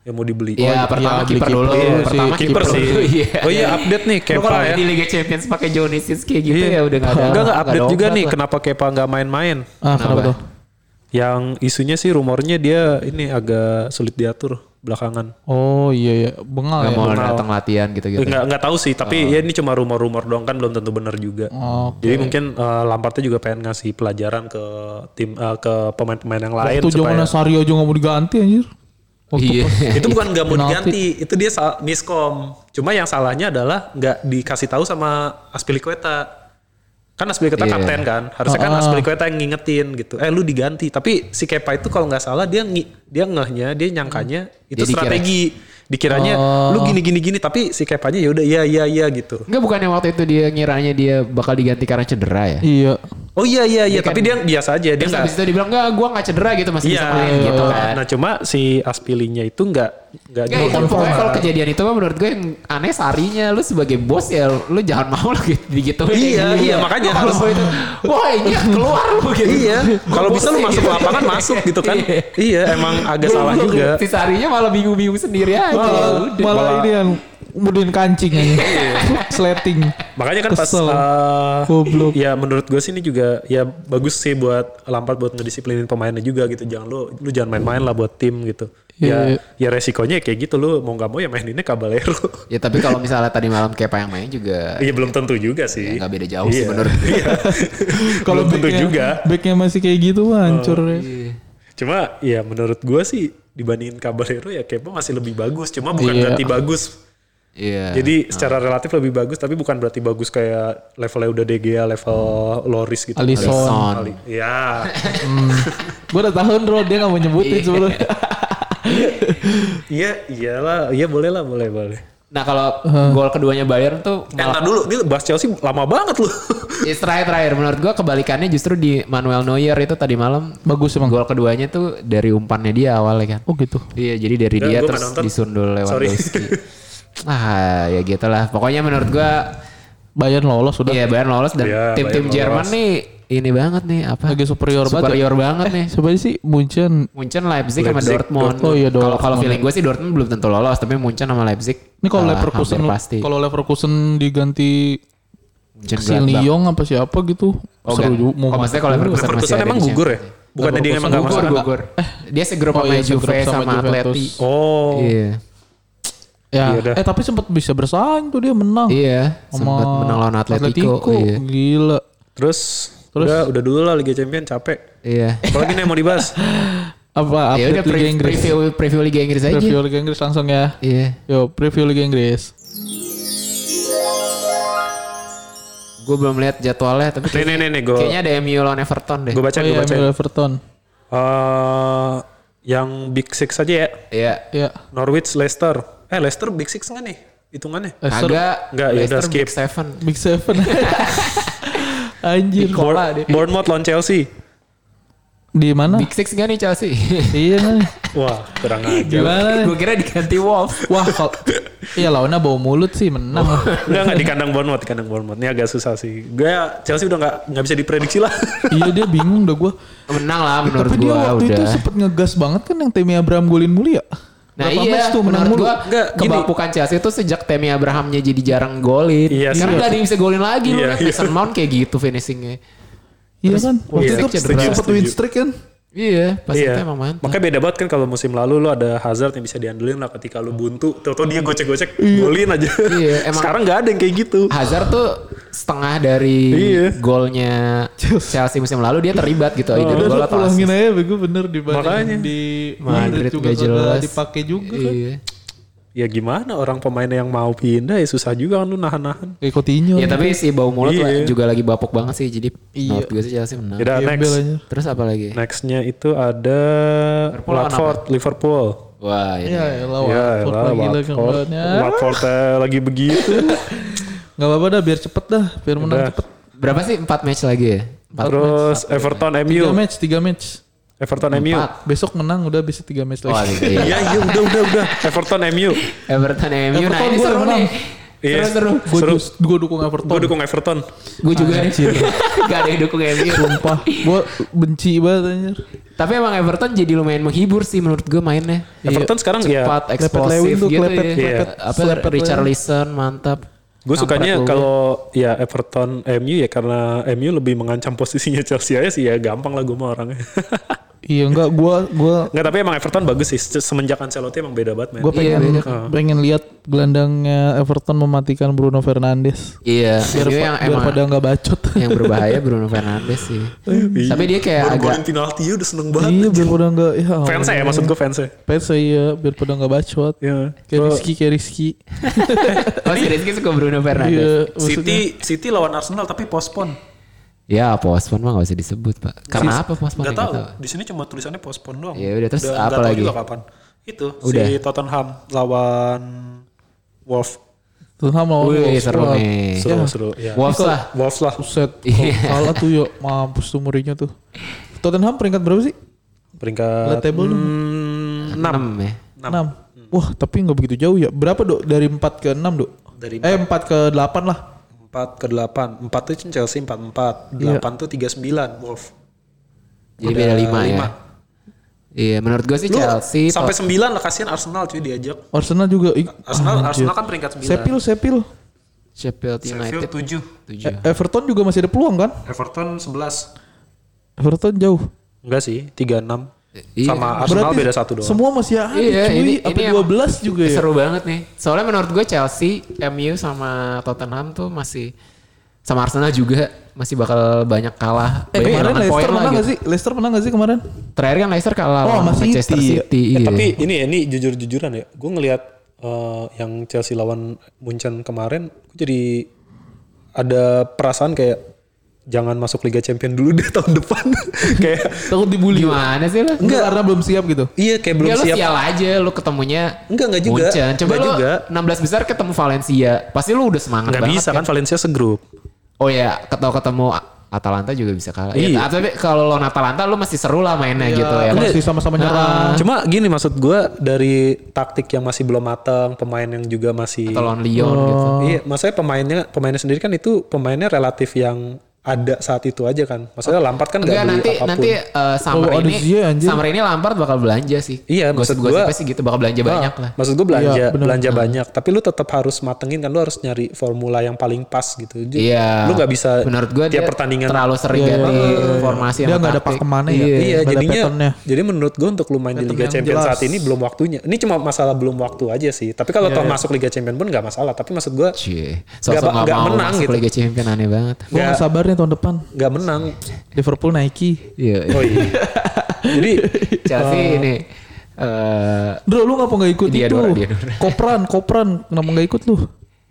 yang mau dibeli. Iya pertama iya, beli kiper kiper dulu, sih. pertama Kiper kiper sih. dulu. Iya. Oh iya update nih Kepa kalau ya. di Liga Champions pakai Johnny Sins kayak gitu Iya. ya udah nggak ada. Enggak enggak nggak update juga nih lah. kenapa Kepa enggak main-main. Ah, kenapa Kenapa? tuh? Yang isunya sih rumornya dia ini agak sulit diatur belakangan. Oh iya ya, bengal Nggak ya. mau Kenal. datang latihan gitu-gitu. Enggak enggak tahu sih, tapi ya ini cuma rumor-rumor doang kan belum tentu benar juga. Oke. Jadi mungkin eh, Lampardnya juga pengen ngasih pelajaran ke tim eh, ke pemain-pemain yang lain Waktu supaya zaman Sari aja gak mau diganti anjir. Waktu Iya. pas- itu bukan nggak mau diganti, itu dia miskom. Cuma yang salahnya adalah nggak dikasih tahu sama Aspilicueta. Kan Aspilicueta Iya. kapten kan, harusnya kan Ah. Aspilicueta yang ngingetin gitu. Eh lu diganti, tapi si Kepa itu kalau nggak salah dia ngi- dia ngehnya, dia nyangkanya itu Dia dikira- strategi. Dikiranya Oh. lu gini gini gini, tapi si Kepanya ya udah iya iya iya gitu. Enggak bukannya waktu itu dia ngiranya dia bakal diganti karena cedera ya? Iya. Oh iya iya iya, kan- tapi dia biasa aja dia Terus nggak. habis itu dibilang enggak gue gak cedera gitu masih Iya, bisa main gitu kan. Nah cuma si Aspilinya itu nggak nggak Enggak, itu pokoknya kalau kejadian itu mah menurut gue yang aneh sarinya lu sebagai bos ya lu jangan mau lah gitu digituin Iya, iya, makanya kalau harus- itu wah ini keluar lu gitu Iya, kalau bisa lu masuk gitu. lapangan masuk gitu kan. Iya. Iya, emang agak salah juga. si sarinya malah bingung-bingung sendiri aja Malah, Ya udah. malah malah- ini yang kemudian kancing aja. Sleting. Makanya kan pas Kesel. uh, Goblok. ya menurut gue sih ini juga ya bagus sih buat Lampard buat ngedisiplinin pemainnya juga gitu. Jangan lu lu jangan main-main lah buat tim gitu. Iya. Ya ya resikonya kayak gitu lu mau nggak mau ya maininnya Caballero. ya tapi kalau misalnya tadi malam Kepa yang main juga Iya belum tentu juga sih. Ya, nggak beda jauh sih Iya. menurut gue. Iya. Kalau tentu juga. Backnya masih kayak gitu hancur ya. Cuma ya menurut gue sih dibandingin Caballero ya Kepa masih lebih bagus. Cuma bukan Iya. berarti bagus. Iya. Jadi secara relatif lebih bagus tapi bukan berarti bagus kayak levelnya udah De Gea, level Loris gitu. Alisson. Alisson. Ali- Ya. Gue udah tahu bro dia gak mau nyebutin sebenarnya. Iya, iyalah. Iya boleh lah, boleh, boleh. Nah kalau gol keduanya Bayern tuh Eh, ntar dulu, ini bahas Chelsea lama banget loh. Ya, terakhir terakhir menurut gua kebalikannya justru di Manuel Neuer itu tadi malam Bagus emang. gol keduanya tuh dari umpannya dia awalnya kan. Oh gitu. Iya jadi dari Enggak, dia terus nonton. disundul Sorry. Ah ya gitulah. Pokoknya menurut gua Bayern lolos sudah. iya Bayern lolos dan Iya, tim-tim Jerman nih ini banget nih apa? Lagi superior banget. superior banget nih. Siapa sih Munchen? Munchen, Leipzig, sama Leipzig, Dortmund. Dortmund. Oh iya, Kalau kalau feeling gue sih Dortmund belum tentu lolos, tapi Munchen sama Leipzig. Ini kalau ah, Leverkusen pasti. kalau Leverkusen diganti Munchen si. Lyon apa siapa gitu. Oh, Seru kan. juga. Mau Oh, maksudnya kalau Leverkusen, masih Leverkusen ada emang di gugur ya? Bukannya dia emang gak Gugur, masuk? gugur. Dia segrup Oh, sama iya, Juve sama, sama Atleti. Oh. Iya. Ya, Iya dah. eh tapi sempat bisa bersaing tuh dia menang. Iya, sempat menang lawan Atletico. Iya. Gila. Terus, Terus? udah, udah dulu lah Liga Champion capek. Iya. Apalagi nih yang mau dibahas? Apa Ya update udah Liga Inggris? preview preview Liga Inggris aja. Preview Liga Inggris langsung ya. Iya. Yo, preview Liga Inggris. Gue belum lihat jadwalnya tapi nih, nih, nih, nih, gue kayaknya ada MU lawan Everton deh. gue baca, Oh gue iya, baca. MU Everton. Eh, yang Big Six aja ya. Iya. Iya. Norwich, Leicester. Eh, Leicester Big Six nggak nih? Hitungannya? Leicester Kagak. Nggak, ya udah skip. Big Seven. Big Seven. Anjir. Kola deh. Bournemouth lawan Chelsea. Di mana? Big Six gak nih Chelsea? Iya nih. Wah, kurang aja. Gimana nih? Gue kira diganti Wolf. Wah, kalau Iya lawannya bau mulut sih menang. lah. Enggak, enggak di kandang Bournemouth, di kandang Bournemouth. Ini agak susah sih. Gue Chelsea udah nggak nggak bisa diprediksi lah. iya dia bingung dah gue. Menang lah menurut Tapi dia gue waktu itu udah. sempet ngegas banget kan yang Temi Abraham golin mulu ya. Nah Berapa iya, match tuh menang menurut gua kebapukan Chelsea itu sejak Temi Abrahamnya jadi jarang golin. Iya. Karena gak ada yang bisa golin lagi loh Iya, kan. iya. Mason Mount kayak gitu finishingnya. Iya kan? Waktu iya, itu sempet setuju. win streak kan. Iya, pas iya. itu emang mantap. Makanya beda banget kan kalau musim lalu lu ada Hazard yang bisa diandelin lah ketika lu buntu. Tau-tau dia gocek-gocek golin aja. Iya, emang- Sekarang nggak ada yang kayak gitu. Hazard tuh setengah dari Iya. golnya Chelsea musim lalu dia terlibat gitu. Oh, Udah gol lu atau pulangin assist. aja bego bener di Makanya. di Madrid juga gak jelas. dipakai juga kan. Iya. Ya gimana orang pemain yang mau pindah ya susah juga kan lu nahan-nahan. Kayak Coutinho. Ya tapi si bau mulut Iya. lah juga lagi bapuk banget sih. Jadi Iya. menurut gue sih Chelsea menang. Yaudah Gembel next. aja. Terus apa lagi? Nextnya itu ada Liverpool Watford, Liverpool. Wah, ini. Ya, ya lawan Ya, Watford lah, lagi lagi Watford. Watford eh, lagi begitu. Gak apa-apa dah biar cepet dah, biar menang Udah. cepet. Berapa sih? Empat match lagi ya? Empat Terus Everton Tiga MU. match, tiga match. Everton MU. Besok menang udah bisa tiga match Oh, lagi. gitu ya. Iya iya udah udah udah. Everton MU. Everton MU. Nah, Everton ini seru menang. nih. Iya. Seru-seru. Gue Seru. gue dukung Everton. Gue dukung Everton. Gue juga nih. Gak ada yang dukung MU. Sumpah, gue benci banget anjir. Tapi emang Everton jadi lumayan menghibur sih menurut gue mainnya. Everton sekarang ya Cepat, eksplosif gitu klepet, ya. klepet, Apa selepet Richarlison mantap. Gue sukanya kalau ya Everton MU ya karena MU lebih mengancam posisinya Chelsea aja sih ya gampang lah gue mah orangnya. Iya enggak, gue gue Enggak tapi emang Everton bagus sih Se- semenjak Ancelotti emang beda banget men. gue Iya, pengen beda. pengen lihat gelandangnya Everton mematikan Bruno Fernandes. Iya, Biar, pa- yang biar emang pada nggak bacot. yang berbahaya Bruno Fernandes sih. Iya. Tapi dia kayak Baru agak penalti ya udah seneng banget. iya biar pada nggak ya. Fans ya maksud gue fans ya. Fans iya biar pada nggak bacot. Iya. Kayak So, Rizky kayak Rizky. Oh si Rizky suka Bruno Iya. Fernandes. maksudnya- City City lawan Arsenal tapi postpone. Ya postpone mah gak usah disebut pak. Karena apa postpone? Gak Nggak tahu. Di sini cuma tulisannya postpone doang. Ya udah, terus Udah apa nggak tahu lagi? juga kapan. Itu Udah. si Tottenham lawan Wolf. Tottenham lawan Wih, Wolves. seru nih. Seru, Ya. seru. Ya. Wolves lah. Wolves lah. Buset, Iya. kalau kalah tuh yuk mampus tuh Mourinho tuh. Tottenham peringkat berapa sih? Peringkat Lihat table hmm, 6 ya. 6. Wah, tapi nggak begitu jauh ya. Berapa, Dok? Dari 4 ke 6, Dok? Dari eh 4 ke 8 lah. 4 ke 8. 4 tuh Chelsea 44. 8 Iya. tuh 39 Wolves. Jadi beda 5 ya. Iya, menurut gue sih Lu Chelsea sampai 9 lah kasihan Arsenal cuy diajak. Arsenal juga. Arsenal anjir. Arsenal kan peringkat 9. Sepil, Sepil. Sheffield United Sheffield 7. 7. E- Everton juga masih ada peluang kan? Everton 11. Everton jauh. Enggak sih, 36. Iya. Sama Arsenal beda satu doang. Semua masih ada Iya, cuy. ini Apa ini 12 juga ya? Seru banget nih. Soalnya menurut gue Chelsea, MU sama Tottenham tuh masih sama Arsenal juga masih bakal banyak kalah. Eh Banyak kemarin Leicester poin lah menang gitu. gak sih? Leicester menang gak sih kemarin? Terakhir kan Leicester kalah Oh, sama Manchester City. City. Eh, iya. tapi ini ini jujur-jujuran ya. Gue ngelihat eh, yang Chelsea lawan Munchen kemarin, gue jadi ada perasaan kayak jangan masuk Liga Champion dulu deh tahun depan. kayak Takut dibully. gimana sih lo? Enggak, karena belum siap gitu. iya kayak belum ya lu siap. sial aja lu ketemunya Enggak, enggak juga. Munchen. Coba Enggak lu juga. 16 besar ketemu Valencia. Pasti lu udah semangat Nggak banget bisa kan Valencia segrup. Oh ya, ketemu ketemu Atalanta juga bisa kalah. Iya. Iya. tapi kalau lawan Atalanta lu masih seru lah mainnya Iya, gitu ya. kan? Masih sama-sama nyerang. Cuma gini maksud gue dari taktik yang masih belum matang, pemain yang juga masih Atau lawan Lyon gitu. Iya, maksudnya pemainnya pemainnya sendiri kan itu pemainnya relatif yang ada saat itu aja kan. Maksudnya Lampard kan nggak Enggak beli nanti apa pun. nanti uh, summer Oh, ini anjir. summer ini Lampard bakal belanja sih. Iya, maksud gua- gosipnya sih gitu bakal belanja banyak Ah, lah. Maksud gue belanja, Iya, bener. belanja banyak. Tapi lu tetap harus matengin kan, lu harus nyari formula yang paling pas gitu. Jadi, Iya. Lu nggak bisa menurut gua tiap dia pertandingan. terlalu sering Iya, ganti iya, iya. formasi Dia sama nggak ada pakemannya ya? Iya. Iya, jadinya, patternnya. jadi menurut gue untuk lu main di Liga yang Champions jelas. saat ini belum waktunya. Ini cuma masalah belum waktu aja sih. Tapi kalau Iya, toh iya. masuk Liga Champions pun nggak masalah. Tapi maksud gue Cie. Nggak menang gitu. Liga Champions aneh banget. Gue gak nih tahun depan. nggak menang. Liverpool Nike. Iya. Oh iya. jadi Chelsea ini eh Bro, lu ngapa gak ikut Dia itu? Dora, dia Dora. Kopran, Kopran. Kenapa gak ikut lu?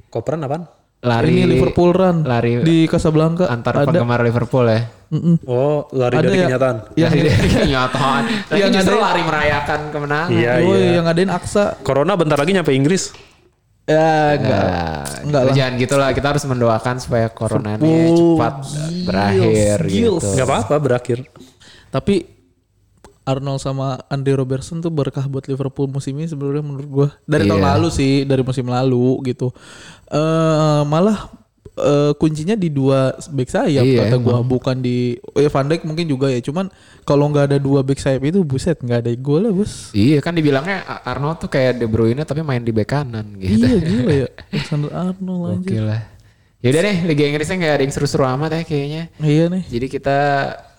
Koperan apaan? lari Ini Liverpool Run. lari Di Casablanca. antar ada. penggemar Liverpool ya. Mm-mm. Oh, lari Ada dari ya? kenyataan. Yang Lari dari kenyataan. Lagi Yang justru ada- lari merayakan kemenangan. Iya, Yoi, iya. yang ngadain Aksa. Corona bentar lagi nyampe Inggris. Ya, enggak. Enggak, Enggak lah. Jangan gitu lah. Kita harus mendoakan supaya corona ini cepat berakhir gils. gitu. Nggak apa-apa berakhir. Tapi Arnold sama Andy Robertson tuh berkah buat Liverpool musim ini sebenarnya menurut gua. Dari tahun Iya. lalu sih, dari musim lalu gitu. Eh malah eh, kuncinya di dua back sayap Iya, kata gua, bukan di eh, Van Dijk mungkin juga ya. Cuman kalau nggak ada dua back sayap itu buset nggak ada gol lah, Bos. Iya kan dibilangnya Arnold tuh kayak De Bruyne tapi main di bek kanan gitu. Iya gila ya. Alexander Arnold Oke anjir. lah. Yaudah deh Liga Inggrisnya nggak ada yang seru-seru amat ya kayaknya. Iya nih, Jadi kita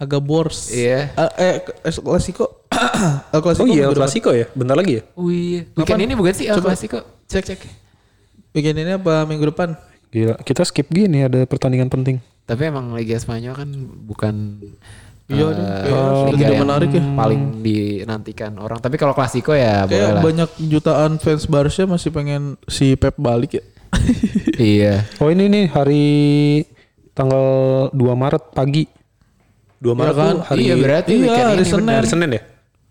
agak bors. Iya. Eh, eh El Clasico. El Clasico Oh iya, El. Klasiko ya? Bentar lagi ya? Wih, weekend ini bukan sih El. Clasico? Cek cek. Weekend ini apa minggu depan? Gila, kita skip gini ada pertandingan penting. Tapi emang Liga Spanyol kan bukan Iya, kayaknya sudah liga tidak yang menarik ya. paling dinantikan orang. Tapi kalau Klasiko ya boleh Kayak lah. banyak jutaan fans Barca masih pengen si Pep balik ya. iya. Oh ini nih hari tanggal 2 Maret pagi. 2 Maret kan? tuh hari iya berarti iya, weekend hari ini Senin. benar. hari Senin ya?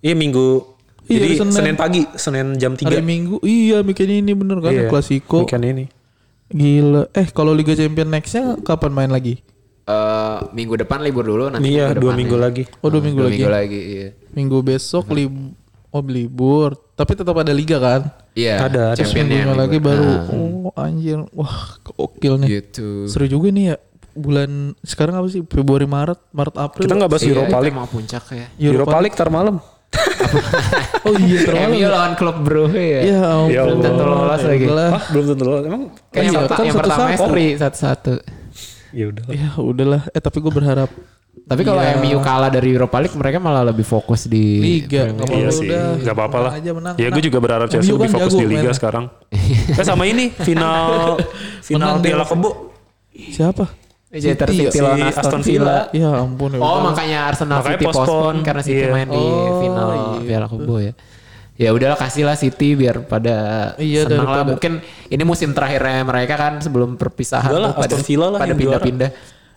Iya Minggu. Iya, Jadi Senin. Senin. pagi, Senin jam 3. Hari Minggu. Iya, weekend ini bener kan Iya, Klasiko. Weekend ini. Gila. Eh, kalau Liga Champions nextnya kapan main lagi? Eh, minggu depan libur dulu nanti. Iya, minggu dua minggu lagi. Oh, dua minggu Dua lagi. minggu lagi. Iya. Minggu besok lib oh libur. Tapi tetap ada liga kan? Iya. Ada, ada. Championnya Minggu lagi libur. baru. Nah, Oh, anjir. Wah, gokil nih. gitu. Seru juga nih ya. Bulan sekarang apa sih? Februari, Maret, Maret, April. Kita nggak bahas Iya, Europa League. puncak ya. Europa League tar malam. Oh iya, terlalu. MU lawan klub bro ya. Ya, ampun. Ya Belum tentu lolos lagi. Hah, belum tentu lolos. Emang Kayak yang, Iya, perta- kan yang pertama satu-satu. seri satu-satu. ya udah. Ya udahlah. Eh tapi gue berharap Tapi kalau Iya. MU kalah dari Europa League mereka malah lebih fokus di Liga. Premier Nggak Iya sih, udah. nggak apa-apa lah. Menang aja, menang, Ya gue menang. juga berharap Chelsea lebih kan fokus jago di Liga sekarang. eh sama ini final final Piala. Kebo. Siapa? Ya? City lawan Si Aston Aston Villa. Ya ampun ya. Oh udah. makanya Arsenal Makanya City postpone. postpone karena City Iya. main di Oh, final iya. Piala Kebo ya. Ya udahlah kasih lah City biar pada Iya, senang lah. daripada- Mungkin ini musim terakhirnya mereka kan sebelum perpisahan Udah lah, tuh pada Aston Villa lah pada pindah-pindah.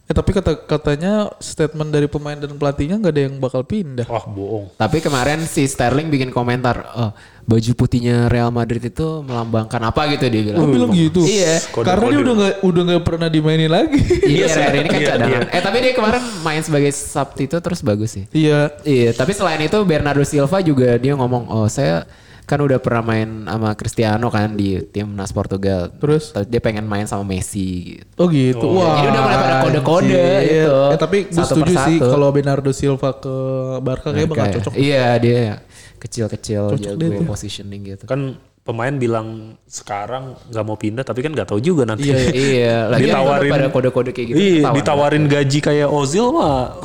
Eh tapi kata katanya statement dari pemain dan pelatihnya nggak ada yang bakal pindah. Wah bohong. Tapi kemarin si Sterling bikin komentar, oh, baju putihnya Real Madrid itu melambangkan apa gitu dia bilang. Oh bilang gitu. Iya. Kode- Karena dia kode. udah nggak udah nggak pernah dimainin lagi. Iya, hari ini kan Iya, cadangan. iya. Eh tapi dia kemarin main sebagai substitute terus bagus sih. Iya. Iya, tapi selain itu Bernardo Silva juga dia ngomong, oh saya kan udah pernah main sama Cristiano kan di timnas Portugal. Terus? dia pengen main sama Messi. Gitu. Oh gitu. Wah. Jadi udah mulai pada kode-kode gitu. Eh, tapi gue Satu setuju sih kalau Bernardo Silva ke Barca kayak bakal cocok. Iya dia kecil-kecil deh tuh. positioning gitu. Kan pemain bilang sekarang nggak mau pindah tapi kan nggak tahu juga nanti. Iya, iya, lagi Ditawarin- pada kode-kode kayak gitu. Iya, ditawarin gaji kayak Ozil mah.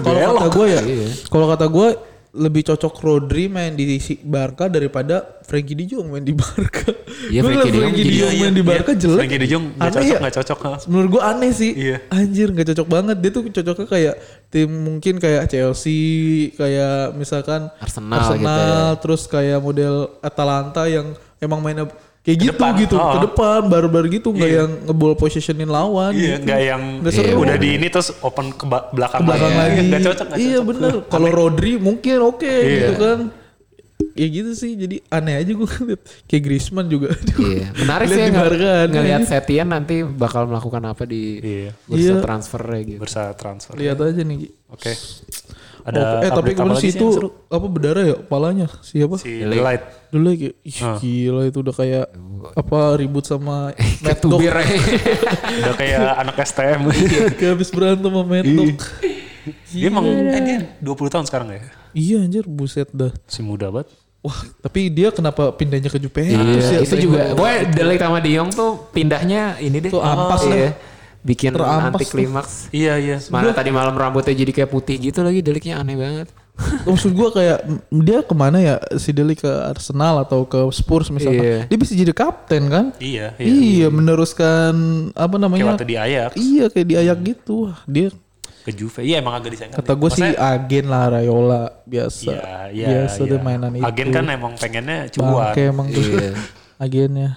Kalau kata gue ya, Iya. kalau kata gue lebih cocok Rodri main di Barca daripada Frankie De Jong main di Barca. Iya, Gue Frankie Frankie De Jong main di Iya, Barca iya. jelek. Frankie De Jong nggak Aneh cocok, ya? cocok. ha. Menurut gue aneh sih. Iya. Anjir nggak cocok banget. Dia tuh cocoknya kayak tim mungkin kayak Chelsea, kayak misalkan Arsenal Arsenal gitu ya. terus kayak model Atalanta yang emang mainnya kayak gitu depan. gitu Oh. ke depan baru-baru gitu nggak Iya. yang ngeball positionin lawan Iya, gitu. nggak yang Nggak seru. udah di ini terus open ke belakang, ke belakang lagi. Nggak cocok, nggak iya cocok. bener. Kalau Rodri mungkin oke Iya. gitu kan. Ya gitu sih. Jadi aneh aja gue ngeliat. Kayak Griezmann juga. Iya, menarik sih di ng- Barca, aneh. ngelihat Setien nanti bakal melakukan apa di Iya, bursa Iya. transfernya gitu. bursa transfer. Lihat aja nih. Oke. Oh, Ada eh tapi kemarin sih itu seru? apa berdarah ya kepalanya siapa? Si Delight. Dulu kayak ih, Ah. gila itu udah kayak apa ribut sama Mad Kayak Dog. tubir ya. Udah kayak anak STM. Kayak habis berantem sama Mad Dog. dia emang eh, dia 20 tahun sekarang ya. Iya anjir buset dah. Si muda banget. Wah, tapi dia kenapa pindahnya ke Juventus Iya, ya? itu juga. Gue Delight sama De Jong tuh pindahnya ini deh. Tuh ampas iya. Bikin Terampas anti klimaks. Iya, iya. Mana tadi malam rambutnya jadi kayak putih gitu lagi deliknya aneh banget. Maksud gua kayak dia ke mana ya si Deli ke Arsenal atau ke Spurs misalnya. Iya. Dia bisa jadi kapten kan? Iya, iya. Iya, meneruskan apa Kayak namanya? waktu di Ajax Iya kayak diayak gitu. Wah, dia ke Juve. Iya emang agak disayangkan. kata gue sih agen lah Rayola biasa. Iya, iya. biasa iya. mainan itu. Agen kan emang pengennya cuan. Bangke emang tuh Iya. agennya.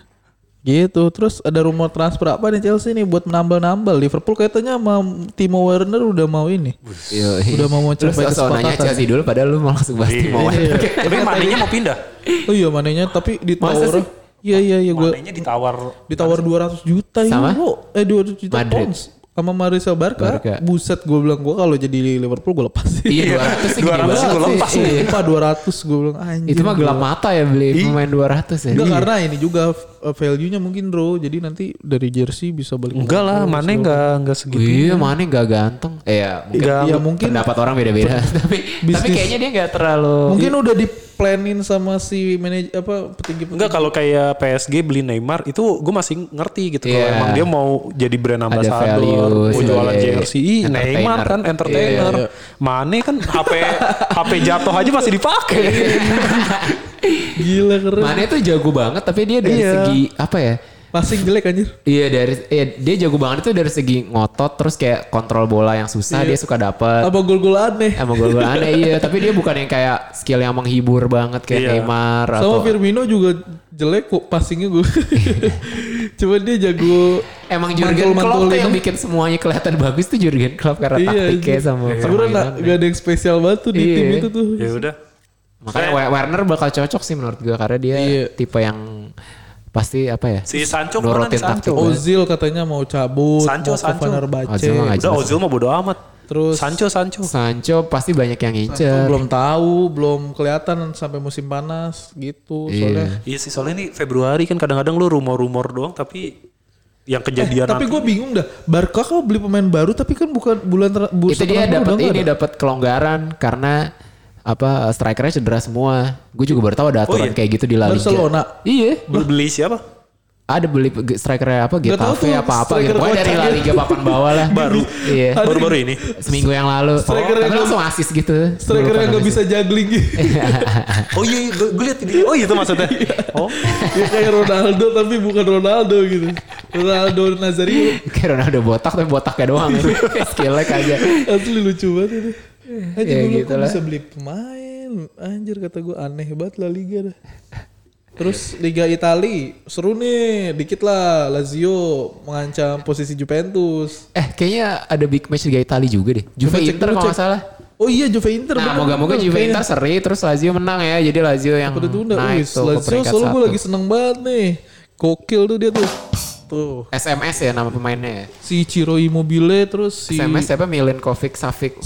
Gitu. Terus ada rumor transfer apa nih Chelsea nih buat menambal-nambal. Liverpool katanya sama Timo Werner udah mau ini. Iya. Udah mau mau Terus so, nanya kesepakatan. Chelsea dulu padahal lu mau langsung bahas Iya. Timo Werner. Tapi manenya mau pindah. Oh iya mananya tapi ditawar. Iya iya iya gue Manenya ditawar ditawar 200 juta Sama? euro. Eh 200 juta Madrid. pounds sama Marisa Barca. Barca. Buset gue bilang gue kalau jadi Liverpool gue lepas sih. Iya 200 sih gede 200 banget gue sih. lepas. Iya. Sumpah 200 gue bilang anjir. Itu mah gelap mata ya beli pemain 200 ya. Enggak karena ini juga uh, value-nya mungkin bro. Jadi nanti dari jersey bisa balik. Enggak lah, Mane enggak enggak segitu. Iya, mana nggak ganteng. Eh ya, mungkin Enggak, Ya mungkin pendapat orang beda-beda. tapi tapi kayaknya dia nggak terlalu mungkin udah di planin sama si manajer apa petinggi Enggak kalau kayak PSG beli Neymar itu gue masih ngerti gitu kalau Iya. emang dia mau jadi brand ambassador, mau jualan iya. jersey, Ih, Entertainer. Neymar kan entertainer. Iya, Mane kan HP HP jatuh aja masih dipakai. Gila keren. Mane tuh jago banget tapi dia dari Iya. segi apa ya? Passing jelek anjir. Iya dari iya, dia jago banget itu dari segi ngotot terus kayak kontrol bola yang susah dia suka dapet. Apa gol-gol aneh. Emang gol-gol aneh iya, tapi dia bukan yang kayak skill yang menghibur banget kayak Iya. Neymar Sama atau Firmino juga jelek kok passingnya gue. Coba dia jago Emang Jurgen Klopp tuh yang bikin semuanya kelihatan bagus tuh Jurgen Klopp karena taktiknya anjir. sama Sebenarnya nggak permainan. nggak ada yang spesial banget tuh di Iya. tim itu tuh. ya udah. Makanya Wa- Werner bakal cocok sih menurut gue karena dia Iya. tipe yang pasti apa ya? Si Sancho Nurutin Sancho? taktik. Ozil katanya mau cabut, Sancho, mau Sancho. Fenerbahce. Ozil mah Udah Ozil mah bodo amat. Terus Sancho Sancho. Sancho pasti banyak yang ngincer. belum tahu, belum kelihatan sampai musim panas gitu. Soalnya Iya sih soalnya ini Februari kan kadang-kadang lu rumor-rumor doang tapi yang kejadian Eh, tapi gue bingung dah. Barca kau beli pemain baru tapi kan bukan bulan ter- bursa itu dia dapat ini dapat kelonggaran karena apa strikernya cedera semua. Gue juga baru tahu ada aturan iya? kayak gitu di La Liga. Barcelona. Iya. Beli- beli siapa? Ada beli pe- strikernya apa Getafe tuh, apa apa striker gitu. Pokoknya dari La Liga papan bawah lah. Baru. Iya. Baru-baru ini. Seminggu yang lalu. Striker Tapi yang langsung asis gitu. Striker yang nggak bisa juggling gitu. Oh iya, gue, gue liat ini. Oh itu maksudnya. Oh. Dia kayak Ronaldo tapi bukan Ronaldo gitu. Ronaldo Nazario Kayak Ronaldo botak tapi botaknya doang. Skillnya aja. asli lucu banget itu. Anjir Ya, dulu gitu kok lah. bisa beli pemain. Anjir kata gue aneh banget La Liga dah. Terus Liga Italia seru nih, dikit lah Lazio mengancam posisi Juventus. Eh kayaknya ada big match Liga Italia juga deh. Juve Coba cek Inter kalau nggak salah. Oh iya Juve Inter. Nah moga-moga Juve kayaknya. Inter seri terus Lazio menang ya. Jadi Lazio yang Udah tunda, naik tuh Lazio peringkat selalu gue lagi seneng banget nih. Gokil tuh dia tuh. Tuh. SMS ya nama pemainnya ya. Si Ciro Immobile terus si SMS siapa Milenkovic Savic.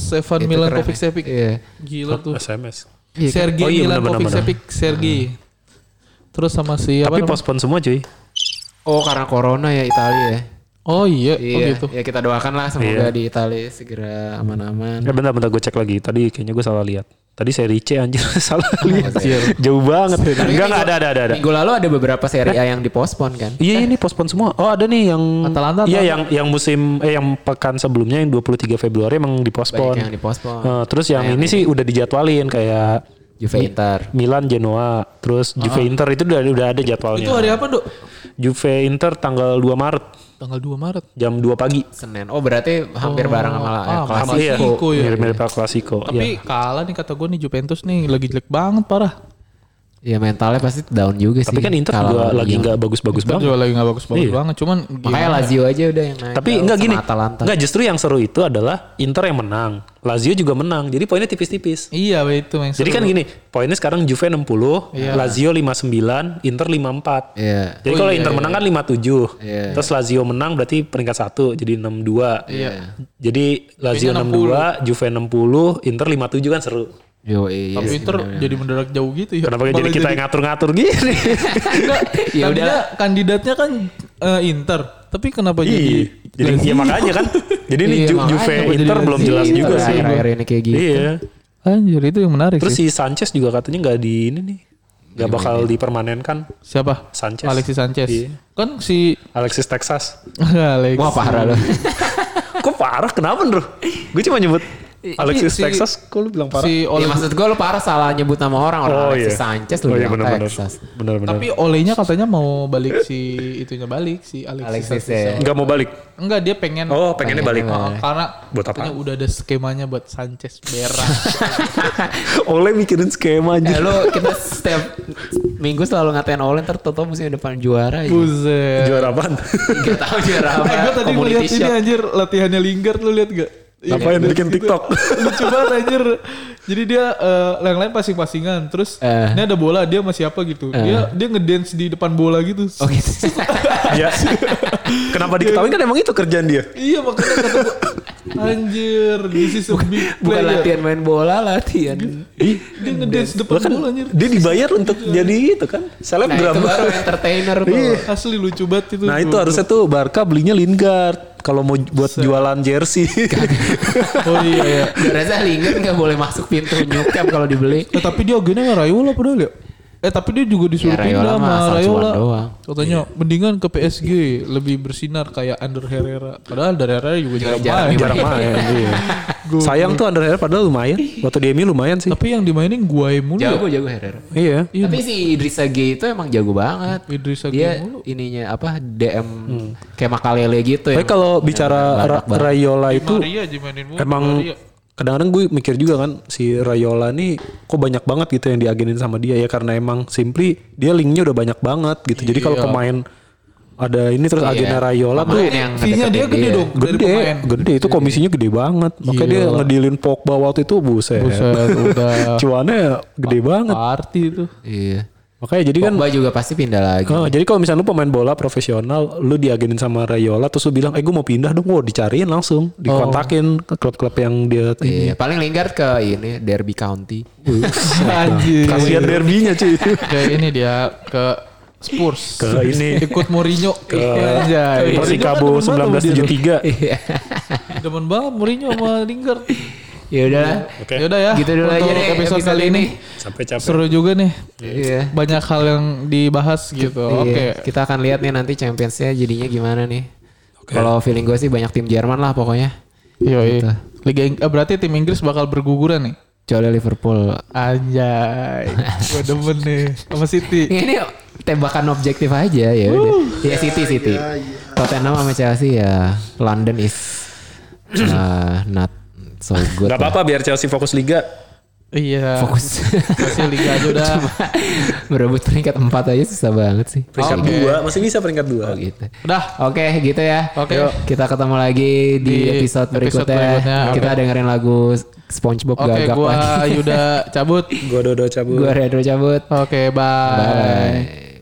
Milankovic keren ya. Savic. Iya. Gila tuh. SMS. Iya kan? Sergei Oh iya, benar-benar. Savic, Sergei. Terus sama si apa Tapi pospon semua cuy. Oh karena corona ya Italia ya. Oh iya, Iya, oh gitu. ya kita doakan lah semoga Iya. di Italia segera aman-aman. Eh bentar-bentar gue cek lagi. Tadi kayaknya gue salah lihat. Tadi seri C anjir salah lihat. Jauh banget. Tapi Enggak enggak ada ada ada. Minggu lalu ada beberapa seri A yang dipospon kan. Iya ini pospon semua. Oh ada nih yang Atalanta, Iya yang yang musim eh yang pekan sebelumnya yang 23 Februari emang dipospon. Banyak yang dipospon. Eh, terus yang Nah, ini sih udah dijadwalin kayak Juve Inter. Milan Genoa, terus Juve Inter itu udah udah ada jadwalnya. Itu hari apa, Dok? Juve Inter tanggal 2 Maret Tanggal 2 Maret. jam 2 pagi. Senin. Oh berarti hampir bareng sama lah. ah, Klasiko. Klasiko ya. Mirip-mirip Iya, Klasiko. Tapi kalah nih kata gue nih Juventus nih lagi jelek banget parah. Ya mentalnya pasti down juga sih. Tapi kan Inter Kalau juga lagi nggak bagus-bagus banget. juga lagi gak bagus-bagus Iya. banget. Cuman Makanya gimana? Lazio aja udah yang naik. Tapi sama gini. Atalanta. Enggak justru yang seru itu adalah Inter yang menang. Lazio juga menang. Jadi poinnya tipis-tipis. Iya itu yang Jadi seru. kan gini, poinnya sekarang Juve 60, Iya. Lazio 59, Inter 54. Iya. Jadi Oh, kalau iya, Inter iya. menang kan 57. Iya. Terus Lazio menang berarti peringkat 1 jadi 62. Iya. Jadi Lazio Kayaknya 62, Juve 60, Inter 57 kan seru. Yo iya. Tapi sih, Inter bener-bener. jadi mendadak jauh gitu ya. Kenapa jadi kita yang ngatur-ngatur gini? Enggak, Ya tadinya udah. kandidatnya kan eh, Inter. Tapi kenapa jadi Iya. Jadi ya makanya kan. Jadi ini Iya, Ju- Juve Inter jadi belum jelas Iya, juga sih. Akhir-akhir ini kayak gitu. Iya. Anjir itu yang menarik Terus sih. si Sanchez juga katanya nggak di ini nih. Nggak bakal dipermanenkan. Siapa? Sanchez. Alexis Sanchez. Iya. Kan si Alexis Texas. Alex. Wah parah loh. Kok parah? Kenapa, Bro? Gue cuma nyebut Alexis si- Texas. Kok lu bilang parah? Si Ya Ole maksud gue lu parah salah nyebut nama orang orang Oh, Alexis iya. Sanchez Oh lu iya, bilang benar-benar. Texas. Benar-benar. Tapi Olenya katanya mau balik si itunya balik si Alexis. Alexis Sanchez. ya. Nggak mau balik. Enggak dia pengen Oh, pengennya balik. Oh, karena Buat apa? katanya udah ada skemanya buat Sanchez berak. Oleh mikirin skema Eh, aja. lu kita setiap minggu selalu ngatain Olin ntar toto musim depan juara aja. Buset. Juara apaan? Gak tahu juara apa. Eh, gue tadi ngeliat ini anjir latihannya Lingard lu lihat gak? Ngapain Iya, bikin. TikTok? Lucu banget anjir. Jadi dia eh, yang lain passing-passingan. Terus Eh. ini ada bola dia masih apa gitu. Dia dia ngedance di depan bola gitu. Oh gitu. ya. Kenapa diketahui kan emang itu kerjaan dia? iya makanya kata gua, anjir this is a big Bukan player. latihan main bola, latihan. Dia ngedance depan Kan bola anjir. dia dibayar untuk jadi itu kan Nah selebgram. itu baru entertainer tuh. Asli lucu banget itu. Nah itu harusnya tuh Barca belinya Lingard kalau mau buat jualan jersey. Oh iya ya. Gue rasa Lingard gak boleh masuk pintu Camp kalau dibeli. Eh, tapi dia agennya nggak Rayola padahal ya. Eh tapi dia juga disuruh Ya, Rayola pindah sama Rayola. doang. Katanya mendingan ke PSG lebih bersinar kayak Ander Herrera. Padahal Ander Herrera juga jarang Jarang main. Jarang main. iya. Sayang tuh Under Herrera padahal lumayan. Waktu di MU lumayan sih. Tapi yang dimainin Guay mulu ya. Jago jago Herrera. Iya. Iya. Tapi si Idrissa Gueye itu emang jago banget. Idrissa Dia Gueye mulu. ininya apa DM kayak Makalele gitu ya. Tapi kalau bicara Ra- Rayola itu Maria dimainin mulu. emang Maria. Kadang-kadang gue mikir juga kan si Rayola nih kok banyak banget gitu yang diagenin sama dia ya karena emang simply dia linknya udah banyak banget gitu. Jadi kalau Iya. pemain ada ini terus agennya Rayola tuh yang Fee-nya dia gede dong gede, pemain. gede itu komisinya gede banget. Makanya dia ngedilin Pogba waktu itu buset. Buset udah Cuannya gede banget. party itu. Iya. Makanya jadi kan Pogba juga pasti pindah lagi. Oh, jadi kalau misalnya lu pemain bola profesional, lu diagenin sama Rayola terus lu bilang, "Eh, gue mau pindah dong." Wow, dicariin langsung, dikontakin ke klub-klub yang dia ini. Iya, paling Lingard ke ini Derby County. Anjir. Kasihan derbynya cuy. Kayak ini dia ke Spurs. Ke ini. Ikut Mourinho. Persikabo kan banget sama dia 1973. Iya. Demen banget Mourinho sama Lingard. Ya udah. Oke. Yaudah ya. Gitu dulu aja untuk deh episode, episode kali ini. ini. Sampai capek. Seru juga nih. Iya. Banyak hal yang dibahas gitu. Oke. Iya, Kita akan lihat nih nanti Championsnya jadinya gimana nih. Kalau feeling gue sih banyak tim Jerman lah pokoknya. Yoi. Gitu. Liga Ing- eh, berarti tim Inggris bakal berguguran nih. Kecuali Liverpool. Anjay. Gue demen nih sama City. Ini tembakan objektif aja ya udah. Ya City City. Tottenham sama Chelsea ya London is uh, not so good. Gak apa-apa biar Chelsea fokus liga. Iya. Fokus. Masih liga aja udah. Berebut peringkat 4 aja susah banget sih. Peringkat Oke. dua, masih bisa peringkat dua. Oh gitu. Udah. Oke gitu ya. Oke. Yuk, kita ketemu lagi di, Di episode episode berikutnya. berikutnya. Kita Oke. dengerin lagu SpongeBob Oke, gagap gua lagi. Yuda cabut. Gua Dodo cabut. Gua Redro cabut. Oke, bye. Bye.